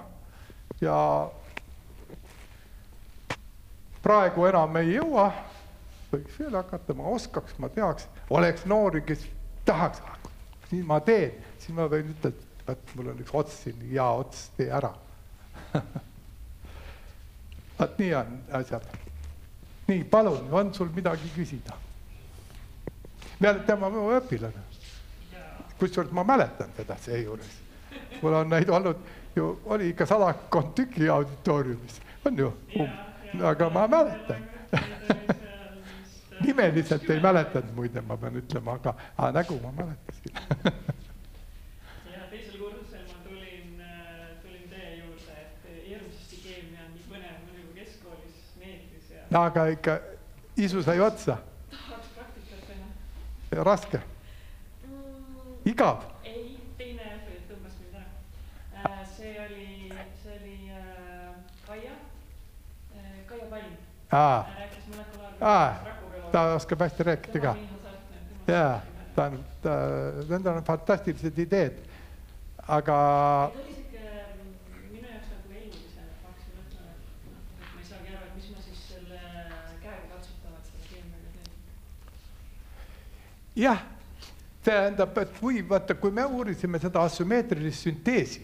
ja praegu enam ei jõua. võiks veel hakata, ma oskaks, ma teaks, oleks noori, kes tahaks, siis ma teen, siis ma võin ütelda, vot mul on üks ots siin, hea ots, tee ära vot nii on asjad. Nii, palun, on sul midagi küsida? tema mu õpilane. kusjuures ma mäletan teda seejuures. mul on neid olnud ju, oli ikka sadakond tükki auditooriumis, on ju? aga ma mäletan nimeliselt ei mäletanud muide, ma pean ütlema, aga nägu ma mäletasin ja teisel kursusel ma tulin, tulin teie juurde, et hirmsasti keemia on nii põnev, muidugi keskkoolis meeldis ja. no aga ikka isu sai otsa. tahaks praktikat teha. raske igav? ei, teine tõmbas mind ära. see oli, see oli äh, Kaia äh,, Kaia Palm. rääkis molekulaarbioloogiast ta oskab hästi rääkida ka. jaa, ta on, ta, nendel on fantastilised ideed, aga. ta oli sihuke minu jaoks nagu elulisem, et ma hakkasin mõtlema, et noh, et ma ei saagi aru, et mis ma siis selle käega katsutavat selle keemiaga teen. jah, tähendab, et kui vaata, kui me uurisime seda asümmeetrilist sünteesi,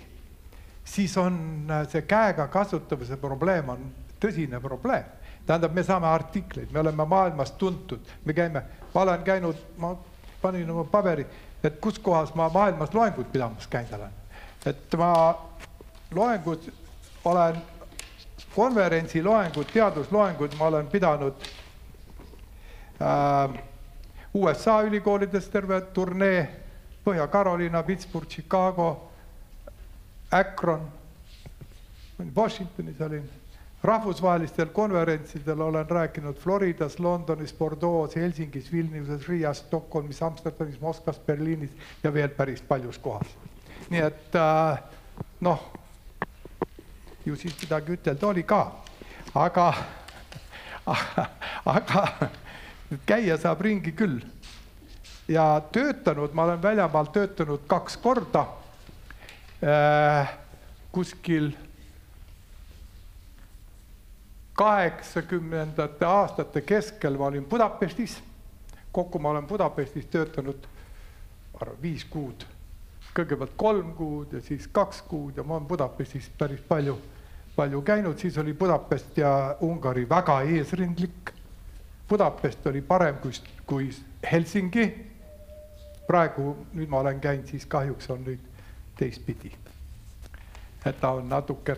siis on see käega kasutamise probleem on tõsine probleem tähendab, me saame artikleid, me oleme maailmas tuntud, me käime, ma olen käinud, ma panin oma paberi, et kus kohas ma maailmas loenguid pidamas käinud olen. et ma loengud olen, konverentsiloengud, teadusloengud ma olen pidanud äh, USA ülikoolides terve turnee, Põhja-Carolina, Pittsburgh, Chicago, Akron, Washingtonis olin rahvusvahelistel konverentsidel olen rääkinud Floridas, Londonis, Bordeaux, Helsingis, Vilniuses, Riias, Stockholmis, Amsterdamis, Moskvas, Berliinis ja veel päris paljus kohas. nii et äh, noh, ju siis midagi ütelda oli ka, aga, aga käia saab ringi küll. ja töötanud, ma olen väljamaal töötanud kaks korda äh, kuskil kaheksakümnendate aastate keskel ma olin Budapestis. kokku ma olen Budapestis töötanud viis kuud, kõigepealt kolm kuud ja siis kaks kuud ja ma olen Budapestis päris palju, palju käinud, siis oli Budapest ja Ungari väga eesrindlik. Budapest oli parem kui, kui Helsingi. praegu, nüüd ma olen käinud, siis kahjuks on nüüd teistpidi. et ta on natuke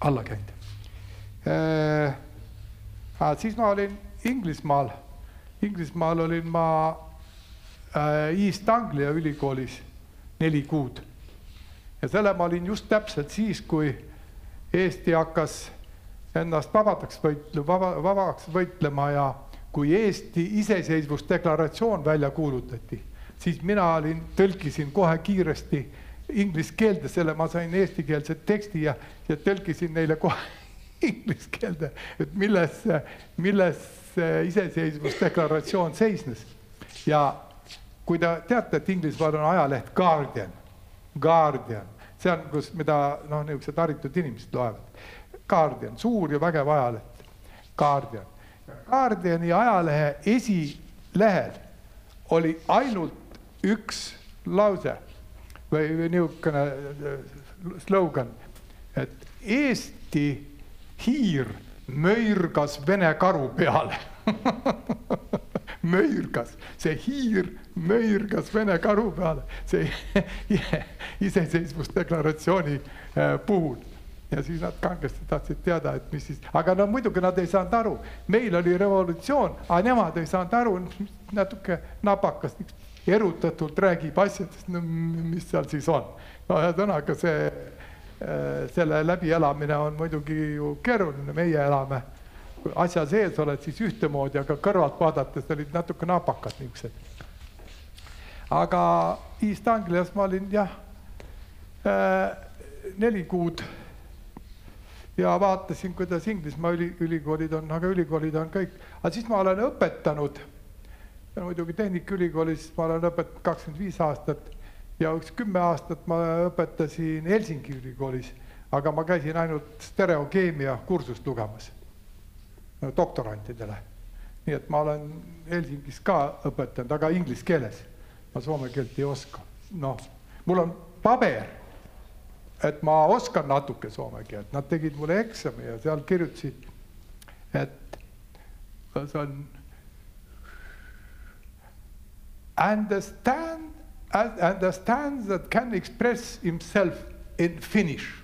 alla käinud äh,. siis ma olin Inglismaal, Inglismaal olin ma äh, East Anglia ülikoolis neli kuud. ja selle ma olin just täpselt siis, kui Eesti hakkas ennast vabadaks võitlema, vaba, vabaks võitlema ja kui Eesti iseseisvusdeklaratsioon välja kuulutati, siis mina olin, tõlkisin kohe kiiresti inglise keelde, selle ma sain eestikeelse teksti ja, ja tõlkisin neile kohe inglise keelde, et milles, milles see iseseisvusdeklaratsioon seisnes. ja kui te teate, et Inglismaal on ajaleht Guardian, Guardian, see on, kus, mida noh, niisugused haritud inimesed loevad. Guardian, suur ja vägev ajaleht, Guardian. Guardiani ajalehe esilehel oli ainult üks lause või, või niisugune äh, slogan, et Eesti hiir möirgas vene karu peale möirgas, see hiir möirgas vene karu peale, see iseseisvusdeklaratsiooni äh, puhul. ja siis nad kangesti tahtsid teada, et mis siis, aga no muidugi nad ei saanud aru, meil oli revolutsioon, aga nemad ei saanud aru, natuke napakas, erutatult räägib asjadest, no mis seal siis on. no ühesõnaga see Äh, selle läbielamine on muidugi ju keeruline, meie elame, asja sees oled, siis ühtemoodi, aga kõrvalt vaadates olid natuke napakad niisugused aga East Anglias ma olin jah äh, neli kuud ja vaatasin, kuidas Inglismaa üli, ülikoolid on, aga ülikoolid on kõik, aga siis ma olen õpetanud muidugi Tehnikaülikoolis ma olen õpetanud kakskümmend viis aastat ja üks kümme aastat ma õpetasin Helsingi ülikoolis, aga ma käisin ainult stereokeemia kursust lugemas doktorantidele. nii et ma olen Helsingis ka õpetanud, aga inglise keeles. Ma soome keelt ei oska. noh, mul on paber, et ma oskan natuke soome keelt, nad tegid mulle eksami ja seal kirjutasid, et see on understand, understands that can express himself in Finnish.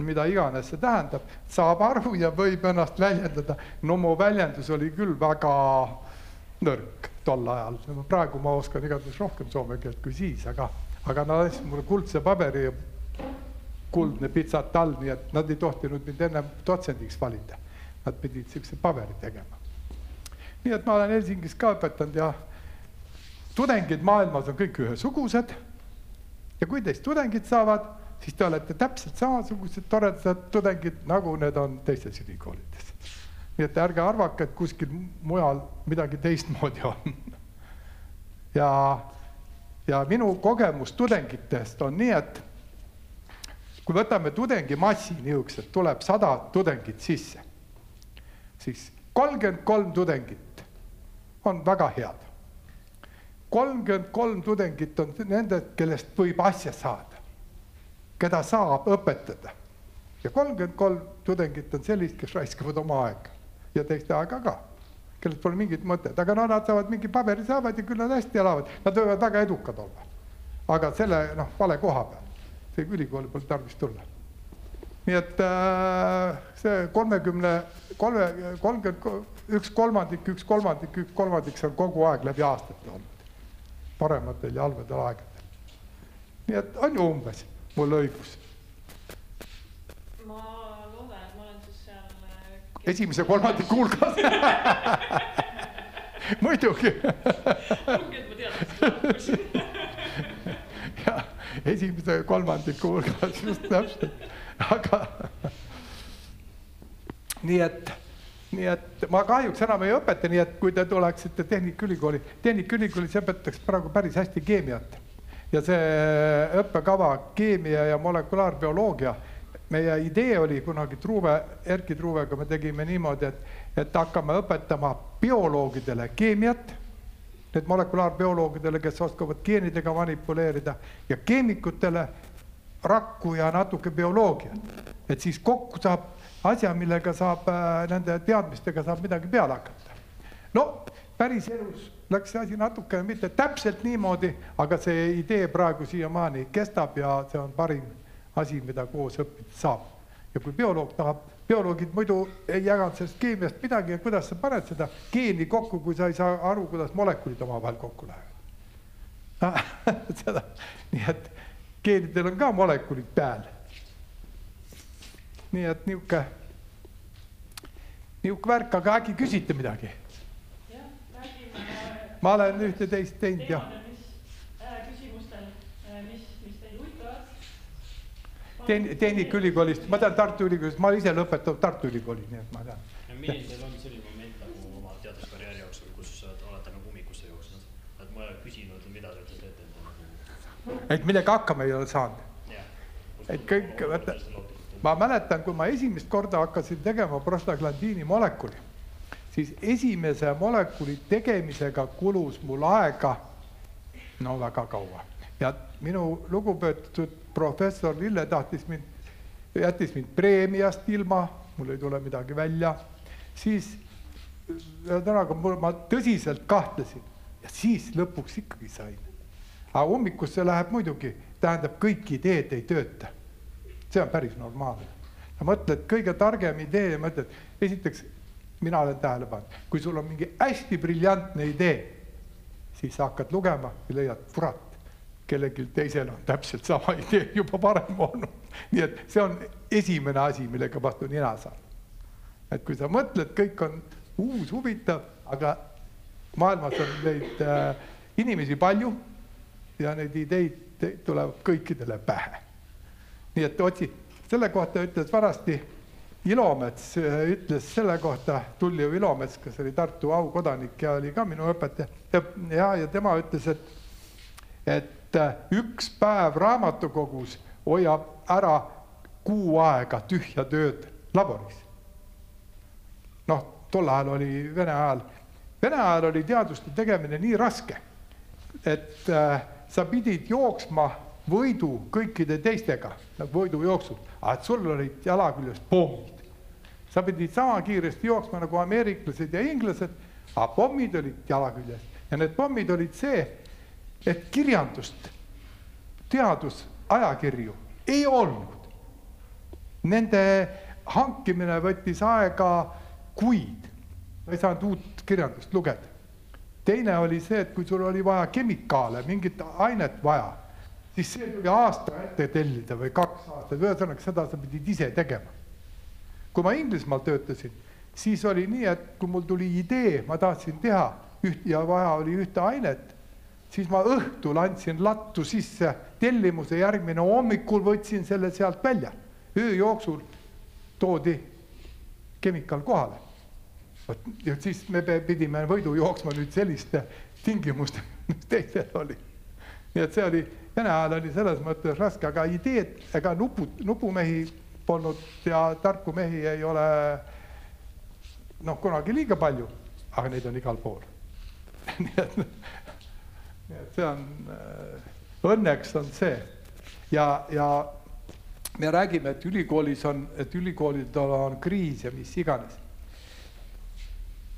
mida iganes see tähendab, saab aru ja võib ennast väljendada. no mu väljendus oli küll väga nõrk tol ajal, praegu ma oskan igatahes rohkem soome keelt kui siis, aga, aga nad andsid mulle kuldse paberi kuldne pitsat all, nii et nad ei tohtinud mind ennem dotsendiks valida. Nad pidid siukse paberi tegema. nii et ma olen Helsingis ka õpetanud ja tudengid maailmas on kõik ühesugused. ja kui teist tudengid saavad, siis te olete täpselt samasugused toredad tudengid, nagu need on teistes ülikoolides. Nii et ärge arvake, et kuskil mujal midagi teistmoodi on. ja, ja minu kogemus tudengitest on nii, et kui võtame tudengimassi niisugused, tuleb sada tudengit sisse, siis kolmkümmend kolm tudengit on väga head kolmkümmend kolm tudengit on nendest, kellest võib asja saada, keda saab õpetada. ja kolmkümmend kolm tudengit on sellist, kes raiskavad oma aega ja teiste aega ka, kellel pole mingit mõtet, aga no nad saavad mingi paberi saavad ja küll nad hästi elavad, nad võivad väga edukad olla. aga selle noh, vale koha peal, see ülikooli pole tarvis tulla. nii et äh, see kolmekümne, kolme, kolmkümmend, üks kolmandik, üks kolmandik, üks kolmandik, see on kogu aeg läbi aastate olnud parematel ja halbadel aegadel. nii et on ju umbes mul õigus. ma loodan, et ma olen siis seal. Äh, esimese kolmandiku hulgas muidugi. jah, esimese kolmandiku hulgas just täpselt, aga nii et nii et ma kahjuks enam ei õpeta, nii et kui te tuleksite Tehnikaülikooli, Tehnikaülikoolis õpetatakse praegu päris hästi keemiat. ja see õppekava keemia ja molekulaarbioloogia, meie idee oli kunagi Truuve, Erki Truuvega me tegime niimoodi, et, et hakkame õpetama bioloogidele keemiat, need molekulaarbioloogidele, kes oskavad geenidega manipuleerida ja keemikutele rakku ja natuke bioloogiat. et siis kokku saab asja, millega saab, äh, nende teadmistega saab midagi peale hakata. no päriselus läks see asi natuke mitte täpselt niimoodi, aga see idee praegu siiamaani kestab ja see on parim asi, mida koos õppida saab. ja kui bioloog tahab, bioloogid muidu ei jaganud sellest keemiast midagi, et kuidas sa paned seda geeni kokku, kui sa ei saa aru, kuidas molekulid omavahel kokku lähevad seda, nii et geenidel on ka molekulid peal nii et niisugune, niisugune värk, aga äkki küsite midagi? ma olen ühte-teist teinud jah. Äh, küsimustel, äh, mis, mis teid huvitavad? Tehn-, Tehnikaülikoolist, ma tean Tartu Ülikoolist, ma ise lõpetanud Tartu Ülikoolis, nii et ma tean. milline teil on selline moment nagu oma teaduskarjääri jooksul, kus olete nagu ummikusse jooksnud, et ma olen küsinud, mida te teete nagu? et millega hakkama ei ole saanud? et kõik, vaata ma mäletan, kui ma esimest korda hakkasin tegema prostaglandiini molekuli, siis esimese molekuli tegemisega kulus mul aega no väga kaua ja minu lugupeetud professor Lille tahtis mind, jättis mind preemiast ilma, mul ei tule midagi välja, siis ühesõnaga ma tõsiselt kahtlesin ja siis lõpuks ikkagi sain. aga ummikusse läheb muidugi, tähendab, kõik ideed ei tööta see on päris normaalne. sa mõtled kõige targem idee ja mõtled, esiteks mina olen tähele pannud, kui sul on mingi hästi briljantne idee, siis hakkad lugema ja leiad, kurat, kellelgi teisel on täpselt sama idee juba varem olnud. nii et see on esimene asi, millega vastu nina saada. et kui sa mõtled, kõik on uus, huvitav, aga maailmas on neid äh, inimesi palju ja neid ideid tulevad kõikidele pähe. nii et otsi, selle kohta ütles vanasti Ilomets äh, ütles selle kohta, Tulliu Ilomets, kes oli Tartu aukodanik ja oli ka minu õpetaja ja, ja, ja tema ütles, et, et äh, üks päev raamatukogus hoiab ära kuu aega tühja tööd laboris. noh, tol ajal oli Vene ajal, Vene ajal oli teaduste tegemine nii raske, et äh, sa pidid jooksma võidu kõikide teistega, võidujooksud, aga et sul olid jala küljes pommid. sa pidid sama kiiresti jooksma nagu ameeriklased ja inglased, aga pommid olid jala küljes ja need pommid olid see, et kirjandust, teadusajakirju ei olnud. Nende hankimine võttis aega kuid, ei saanud uut kirjandust lugeda. teine oli see, et kui sul oli vaja kemikaale, mingit ainet vaja, siis see tuli aasta ette tellida või kaks aastat, ühesõnaga seda sa pidid ise tegema. kui ma Inglismaal töötasin, siis oli nii, et kui mul tuli idee, ma tahtsin teha üht ja vaja oli ühte ainet, siis ma õhtul andsin lattu sisse tellimuse, järgmine hommikul võtsin selle sealt välja. öö jooksul toodi kemikaal kohale. vot ja siis me pidime võidu jooksma nüüd selliste tingimustega, mis teisel oli. nii et see oli, Vene ajal oli selles mõttes raske, aga ideed ega nupud, nupumehi polnud ja tarku mehi ei ole noh, kunagi liiga palju, aga neid on igal pool nii et, nii et see on, õnneks on see. Ja, ja me räägime, et ülikoolis on, et ülikoolidel on kriis ja mis iganes.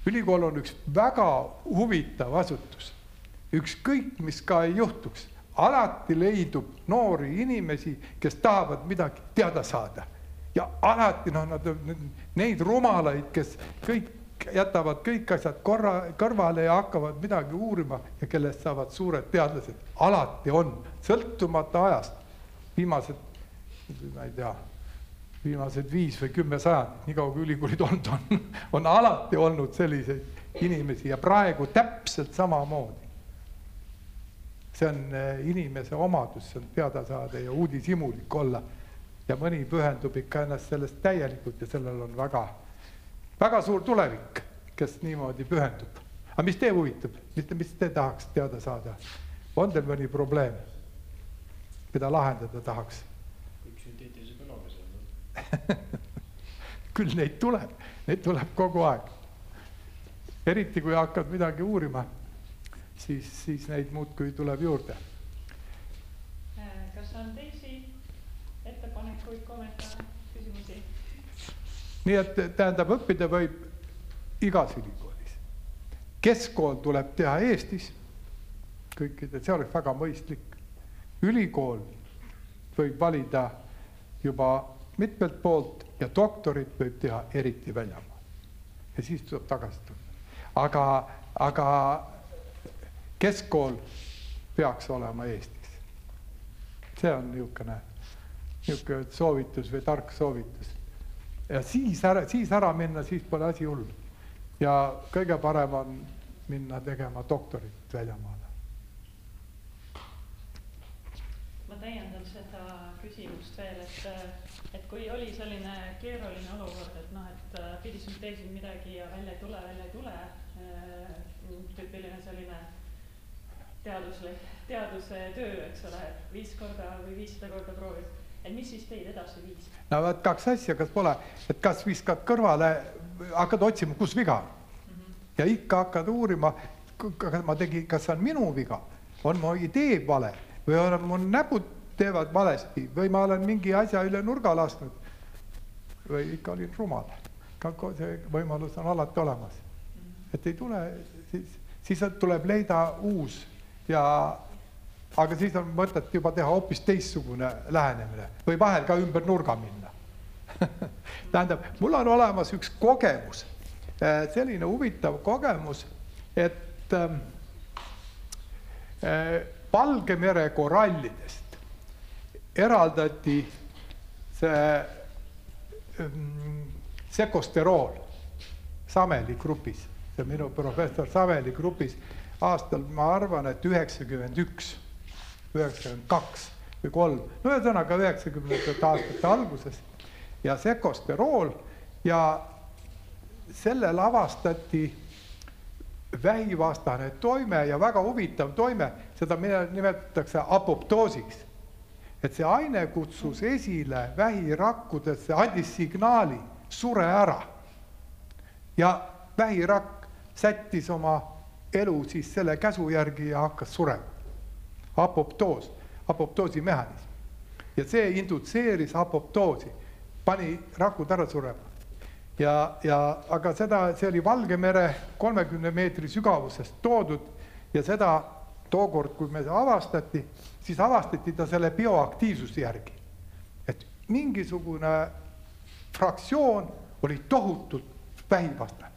ülikool on üks väga huvitav asutus, ükskõik, mis ka ei juhtuks, alati leidub noori inimesi, kes tahavad midagi teada saada. Ja alati noh, nad, neid rumalaid, kes kõik jätavad kõik asjad korra, kõrvale ja hakkavad midagi uurima ja kellest saavad suured teadlased, alati on, sõltumata ajast. viimased, ma ei tea, viimased viis või kümme sajandit, nii kaua kui ülikoolid olnud on, on alati olnud selliseid inimesi ja praegu täpselt samamoodi. see on eh, inimese omadus, see on teada saada ja uudishimulik olla. ja mõni pühendub ikka ennast sellest täielikult ja sellel on väga väga suur tulevik, kes niimoodi pühendub. aga mis teid huvitab, mis, mis te tahaks teada saada? on teil mõni probleem, mida lahendada tahaks? võib sünteetilise kõlaga seal. küll neid tuleb, neid tuleb kogu aeg. eriti kui hakkad midagi uurima, siis, siis neid muudkui tuleb juurde. kas on teisi ettepanekuid, kommentaare? Nii et tähendab, õppida võib igas ülikoolis. keskkool tuleb teha Eestis, kõikide, see oleks väga mõistlik. ülikool võib valida juba mitmelt poolt ja doktorit võib teha eriti väljamaal. ja siis tuleb tagasi tulla. aga, aga keskkool peaks olema Eestis. see on niisugune, niisugune soovitus või tark soovitus ja siis ära, siis ära minna, siis pole asi hull. ja kõige parem on minna tegema doktorit väljamaale. ma täiendan seda küsimust veel, et, et kui oli selline keeruline olukord, et noh, et äh, pidi sünteesima midagi ja välja ei tule, välja ei tule, tüüpiline selline teaduslik, teaduse töö, eks ole, viis korda või viissada korda proovid, et mis siis teid edasi viis? no vot kaks asja, kas pole, et kas viskad kõrvale, hakkad otsima, kus viga on mm. -hmm. ja ikka hakkad uurima, kas ma tegin, kas see on minu viga, on mu idee vale või on mu näpud teevad valesti või ma olen mingi asja üle nurga lasknud. või ikka olin rumal. see võimalus on alati olemas. et ei tule, siis, siis tuleb leida uus ja aga siis on mõtet juba teha hoopis teistsugune lähenemine või vahel ka ümber nurga minna. Tähendab, mul on olemas üks kogemus, selline huvitav kogemus, et äh, Valge mere korallidest eraldati see ähm, sekosterool Sameli grupis, see minu professor Sameli grupis aastal, ma arvan, et üheksakümmend üks, üheksakümmend kaks või kolm, no ühesõnaga üheksakümnendate aastate alguses ja sekosterool ja sellel avastati vähivastane toime ja väga huvitav toime, seda nimetatakse apoptoosiks. et see aine kutsus esile vähirakkudesse, andis signaali, sure ära. ja vähirakk sättis oma elu siis selle käsu järgi ja hakkas surema. Apoptoos, apoptoosi mehhanism. ja see indutseeris apoptoosi, pani rakud ära surema ja, ja aga seda, see oli Valgemere kolmekümne meetri sügavusest toodud ja seda tookord, kui me avastati, siis avastati ta selle bioaktiivsuse järgi. et mingisugune fraktsioon oli tohutult vähivastane.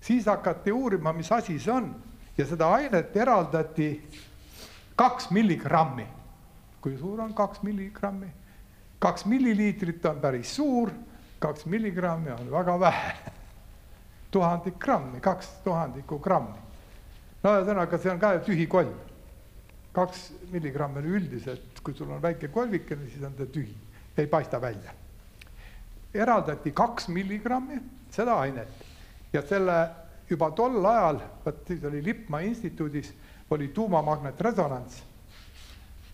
siis hakati uurima, mis asi see on ja seda ainet eraldati kaks milligrammi. kui suur on kaks milligrammi? kaks milliliitrit on päris suur kaks milligrammi on väga vähe. tuhandik grammi, kaks tuhandikku grammi. no ühesõnaga, see on ka tühi kolm. kaks milligrammi on üldiselt, kui sul on väike kolvikene, siis on ta tühi, ei paista välja. eraldati kaks milligrammi seda ainet ja selle juba tol ajal, vot siis oli Lippmaa instituudis, oli tuumamagnetresonants.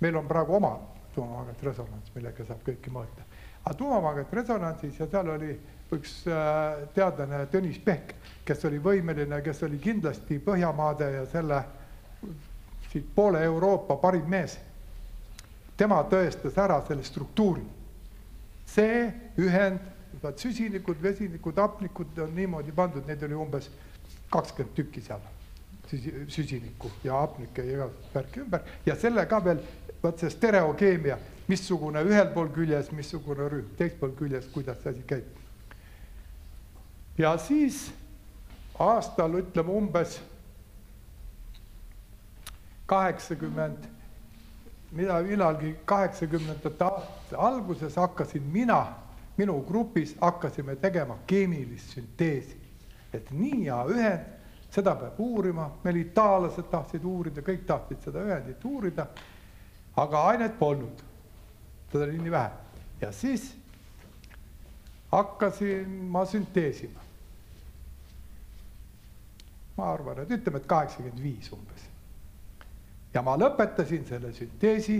meil on praegu oma tuumamagnetresonants, millega saab kõike mõõta aga tuumamagnetresonantsis ja seal oli üks äh, teadlane Tõnis Pehk, kes oli võimeline, kes oli kindlasti Põhjamaade ja selle siit poole Euroopa parim mees. tema tõestas ära selle struktuuri. see ühend, süsinikud, vesinikud, hapnikud on niimoodi pandud, neid oli umbes kakskümmend tükki seal süsinikku ja hapnikke ja värki ümber ja selle ka veel, vot see stereokeemia missugune ühel pool küljes, missugune rühm teisel pool küljes, kuidas see asi käib. ja siis aastal ütleme umbes kaheksakümmend, mida millalgi kaheksakümnendate aastate alguses hakkasin mina, minu grupis hakkasime tegema keemilist sünteesi. et nii hea ühend, seda peab uurima, meil itaallased tahtsid uurida, kõik tahtsid seda ühendit uurida, aga ainet polnud seda oli nii vähe. ja siis hakkasin ma sünteesima. ma arvan, et ütleme, et kaheksakümmend viis umbes. ja ma lõpetasin selle sünteesi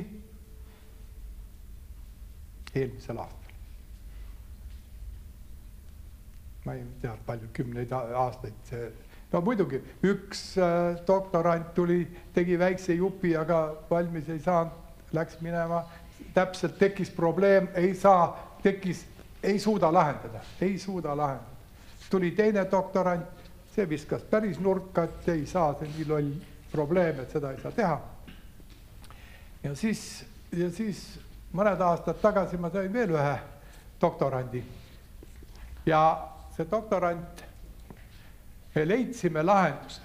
eelmisel aastal. ma ei tea, palju, kümneid aastaid see, no muidugi üks äh, doktorant tuli, tegi väikse jupi, aga valmis ei saanud, läks minema täpselt tekkis probleem, ei saa, tekkis, ei suuda lahendada, ei suuda lahendada. tuli teine doktorant, see viskas päris nurka, et ei saa, see on nii loll probleem, et seda ei saa teha. ja siis, ja siis mõned aastad tagasi ma sain veel ühe doktorandi. ja see doktorant, me leidsime lahenduse,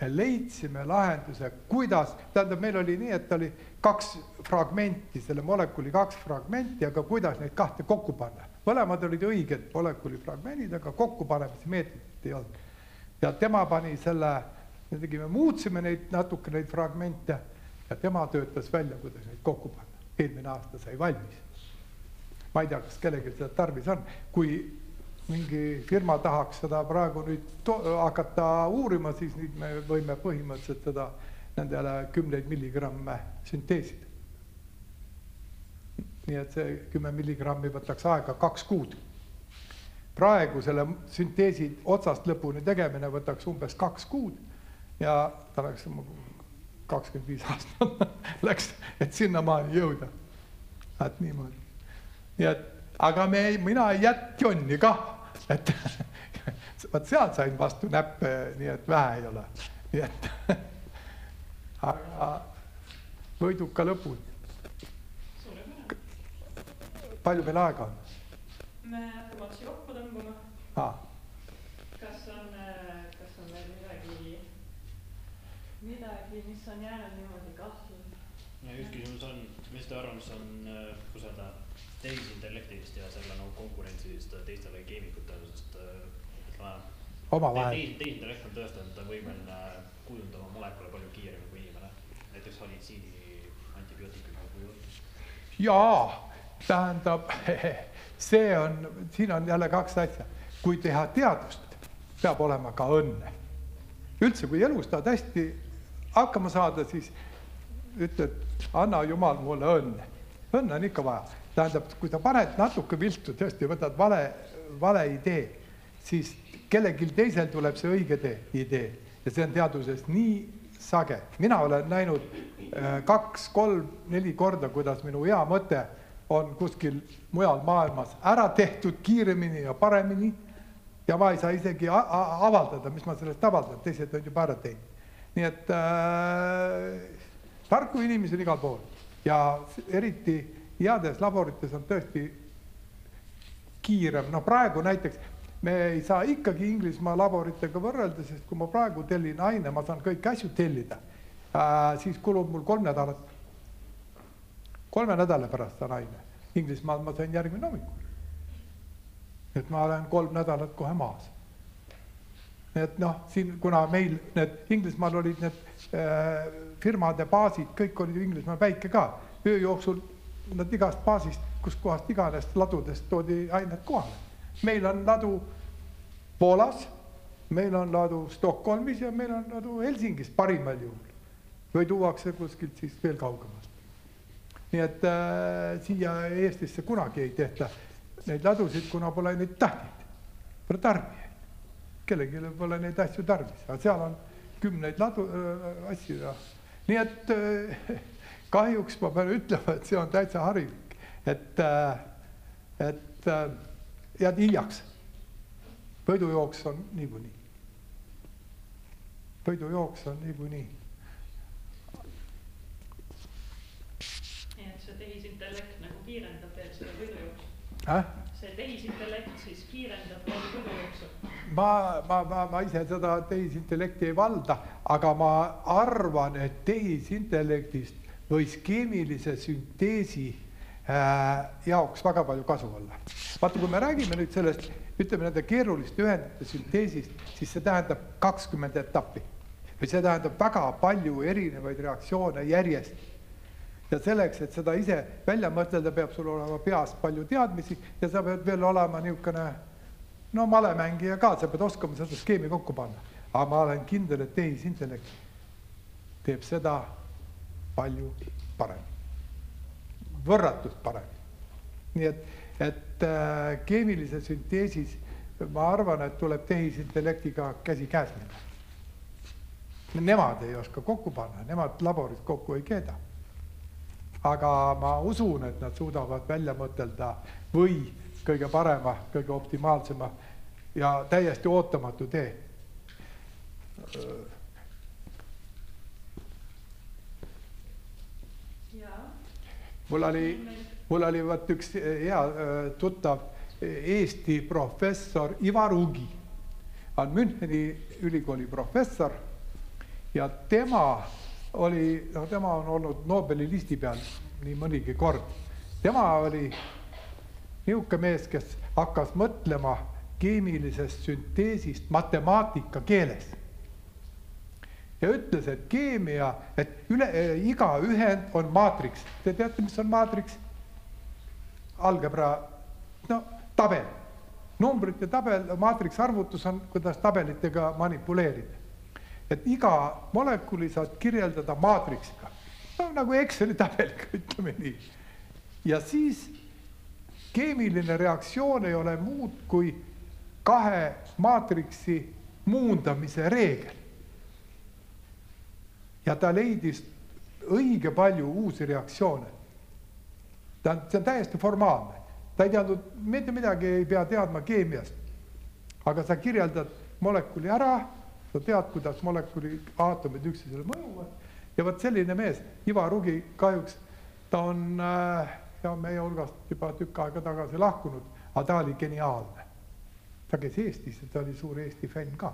me leidsime lahenduse, kuidas, tähendab, meil oli nii, et oli kaks fragmenti, selle molekuli kaks fragmenti, aga kuidas neid kahte kokku panna. mõlemad olid õiged molekuli fragmendid, aga kokkupanemise meetodit ei olnud. ja tema pani selle, me tegime, muutsime neid natuke, neid fragmente ja tema töötas välja, kuidas neid kokku panna. eelmine aasta sai valmis. ma ei tea, kas kellelgi seda tarvis on, kui mingi firma tahaks seda praegu nüüd hakata uurima, siis nüüd me võime põhimõtteliselt seda nendele kümneid milligramme sünteesida. nii et see kümme milligrammi võtaks aega kaks kuud. praegu selle sünteesi otsast lõpuni tegemine võtaks umbes kaks kuud ja ta läks kakskümmend viis aastat läks, et sinnamaani jõuda. et niimoodi. nii et, aga me ei, mina ei jätt jonni kah, et vot sealt sain vastu näppe, nii et vähe ei ole, nii et aga võiduka lõpuni. palju meil aega on? me hakkame otsi kokku tõmbama ah.. kas on, kas on veel midagi, midagi, mis on jäänud niimoodi kahtluse? ja üks küsimus on, mis teie arvamus on, tehisintellektist ja selle nagu konkurentsist teistele keemikutele, sest ütleme omavahel. tehisintellekt on tõestanud, et ta on võimeline kujundama molekule palju kiiremini kui inimene. näiteks halitsiini antibiootikumi kujund. jaa, tähendab, see on, siin on jälle kaks asja. kui teha teadust, peab olema ka õnne. üldse, kui elus tahad hästi hakkama saada, siis ütled, anna jumal mulle õnne. õnne on ikka vaja. tähendab, kui sa paned natuke viltu, tõesti võtad vale, vale idee, siis kellelgi teisel tuleb see õige tee, idee ja see on teaduses nii sage. mina olen näinud äh, kaks-kolm-neli korda, kuidas minu hea mõte on kuskil mujal maailmas ära tehtud kiiremini ja paremini ja ma ei saa isegi avaldada, mis ma sellest avaldan, teised on juba ära teinud. nii et äh, tarku inimesi on igal pool ja eriti heades laborites on tõesti kiirem, noh praegu näiteks me ei saa ikkagi Inglismaa laboritega võrrelda, sest kui ma praegu tellin aine, ma saan kõik asju tellida äh,, siis kulub mul kolm nädalat. kolme nädala pärast saan aine, Inglismaal ma sain järgmine hommikul. et ma olen kolm nädalat kohe maas. et noh, siin kuna meil need Inglismaal olid need äh, firmade baasid, kõik olid Inglismaa väike ka, öö jooksul nad igast baasist, kuskohast iganes ladudest toodi ained kohale. meil on ladu Poolas, meil on ladu Stockholmis ja meil on ladu Helsingis parimal juhul või tuuakse kuskilt siis veel kaugemalt. nii et äh, siia Eestisse kunagi ei tehta neid ladusid, kuna pole neid tahtjaid, pole tarbijaid. kellelegi pole neid asju tarvis, aga seal on kümneid ladu äh, asju ja nii et äh, kahjuks ma pean ütlema, et see on täitsa harilik, et äh,, et äh, jääd hiljaks. võidujooks on niikuinii. võidujooks on niikuinii. nii et see tehisintellekt nagu kiirendab veel seda võidujooksu. Äh? see tehisintellekt siis kiirendab veel võidujooksu. ma, ma, ma, ma ise seda tehisintellekti ei valda, aga ma arvan, et tehisintellektist võis keemilise sünteesi äh, jaoks väga palju kasu olla. vaata, kui me räägime nüüd sellest, ütleme nende keeruliste ühendite sünteesist, siis see tähendab kakskümmend etappi või see tähendab väga palju erinevaid reaktsioone järjest ja selleks, et seda ise välja mõtelda, peab sul olema peas palju teadmisi ja sa pead veel olema niisugune no malemängija ka, sa pead oskama seda skeemi kokku panna. aga ma olen kindel, et tehisintellekt teeb seda palju paremini, võrratult paremini. nii et, et äh, keemilises sünteesis ma arvan, et tuleb tehisintellektiga käsikäes minna. Nemad ei oska kokku panna, nemad laboris kokku ei keeda aga ma usun, et nad suudavad välja mõtelda või kõige parema, kõige optimaalsema ja täiesti ootamatu tee. jaa. Mul oli, mul oli vot üks hea öö, tuttav Eesti professor Ivar Ugi, on Müncheni ülikooli professor ja tema oli, no tema on olnud Nobeli listi peal nii mõnigi kord. tema oli niisugune mees, kes hakkas mõtlema keemilisest sünteesist matemaatika keeles. Ja ütles, et keemia, et üle, iga ühend on maatriks. Te teate, mis on maatriks? algebra, no tabel, numbrite tabel, maatriks arvutus on, kuidas tabelitega manipuleerida et iga molekuli saad kirjeldada maatriksiga, no nagu Exceli tabeliga, ütleme nii. ja siis keemiline reaktsioon ei ole muud kui kahe maatriksi muundamise reegel. Ja ta leidis õige palju uusi reaktsioone. tähendab, see on täiesti formaalne, ta ei teadnud, mitte midagi ei pea teadma keemiast. aga sa kirjeldad molekuli ära sa tead, kuidas molekuli aatomid üksteisele mõjuvad ja vot selline mees, Ivar Ugi kahjuks ta on äh, ja meie hulgast juba tükk aega tagasi lahkunud, aga ta oli geniaalne. ta käis Eestis ja ta oli suur Eesti fänn ka.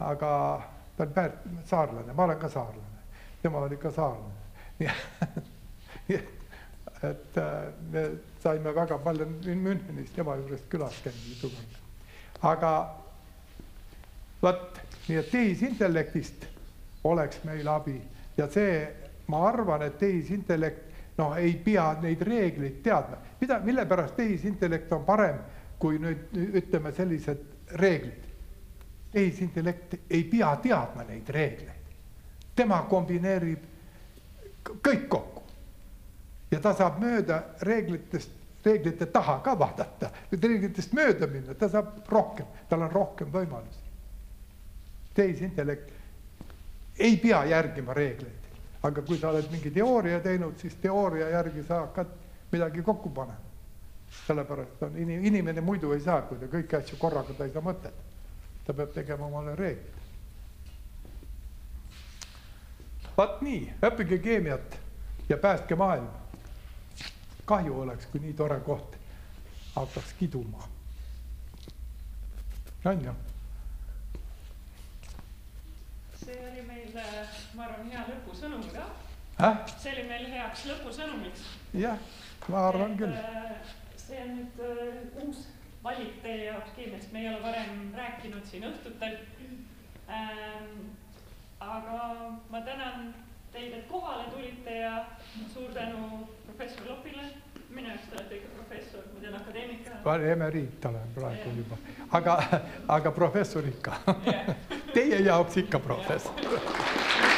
aga Pärt, saarlane, ma olen ka saarlane, tema oli ka saarlane. nii et, äh, me saime väga palju Münchenist tema juures külas käia mitu korda. aga vot, nii et tehisintellektist oleks meil abi ja see, ma arvan, et tehisintellekt noh, ei pea neid reegleid teadma, mida, mille pärast tehisintellekt on parem kui nüüd ütleme sellised reeglid. Tehisintellekt ei pea teadma neid reegleid, tema kombineerib kõik kokku ja ta saab mööda reeglitest reeglite taha ka vaadata, reeglitest mööda minna, ta saab rohkem, tal on rohkem võimalusi. tehisintellekt ei pea järgima reegleid, aga kui sa oled mingi teooria teinud, siis teooria järgi sa hakkad midagi kokku panema. sellepärast on inim-, inimene muidu ei saa, kui ta kõiki asju korraga, ta ei saa mõtet. Ta peab tegema omale reeglid. vot nii, õppige keemiat ja päästke maailma kahju oleks, kui nii tore koht hakkaks kiduma. on ju? see oli meil, ma arvan, hea lõpusõnum ka äh?. see oli meil heaks lõpusõnumiks. jah, ma arvan et, küll. Äh, see on nüüd uh, uus valik teie jaoks kindlasti, me ei ole varem rääkinud siin õhtutel ähm,. aga ma tänan teid, et kohale tulite ja suur tänu professor Lopile. minu jaoks te olete ikka professor, ma tean akadeemik ka. emeriit olen praegu yeah. juba, aga, aga professor ikka Teie jaoks ikka professor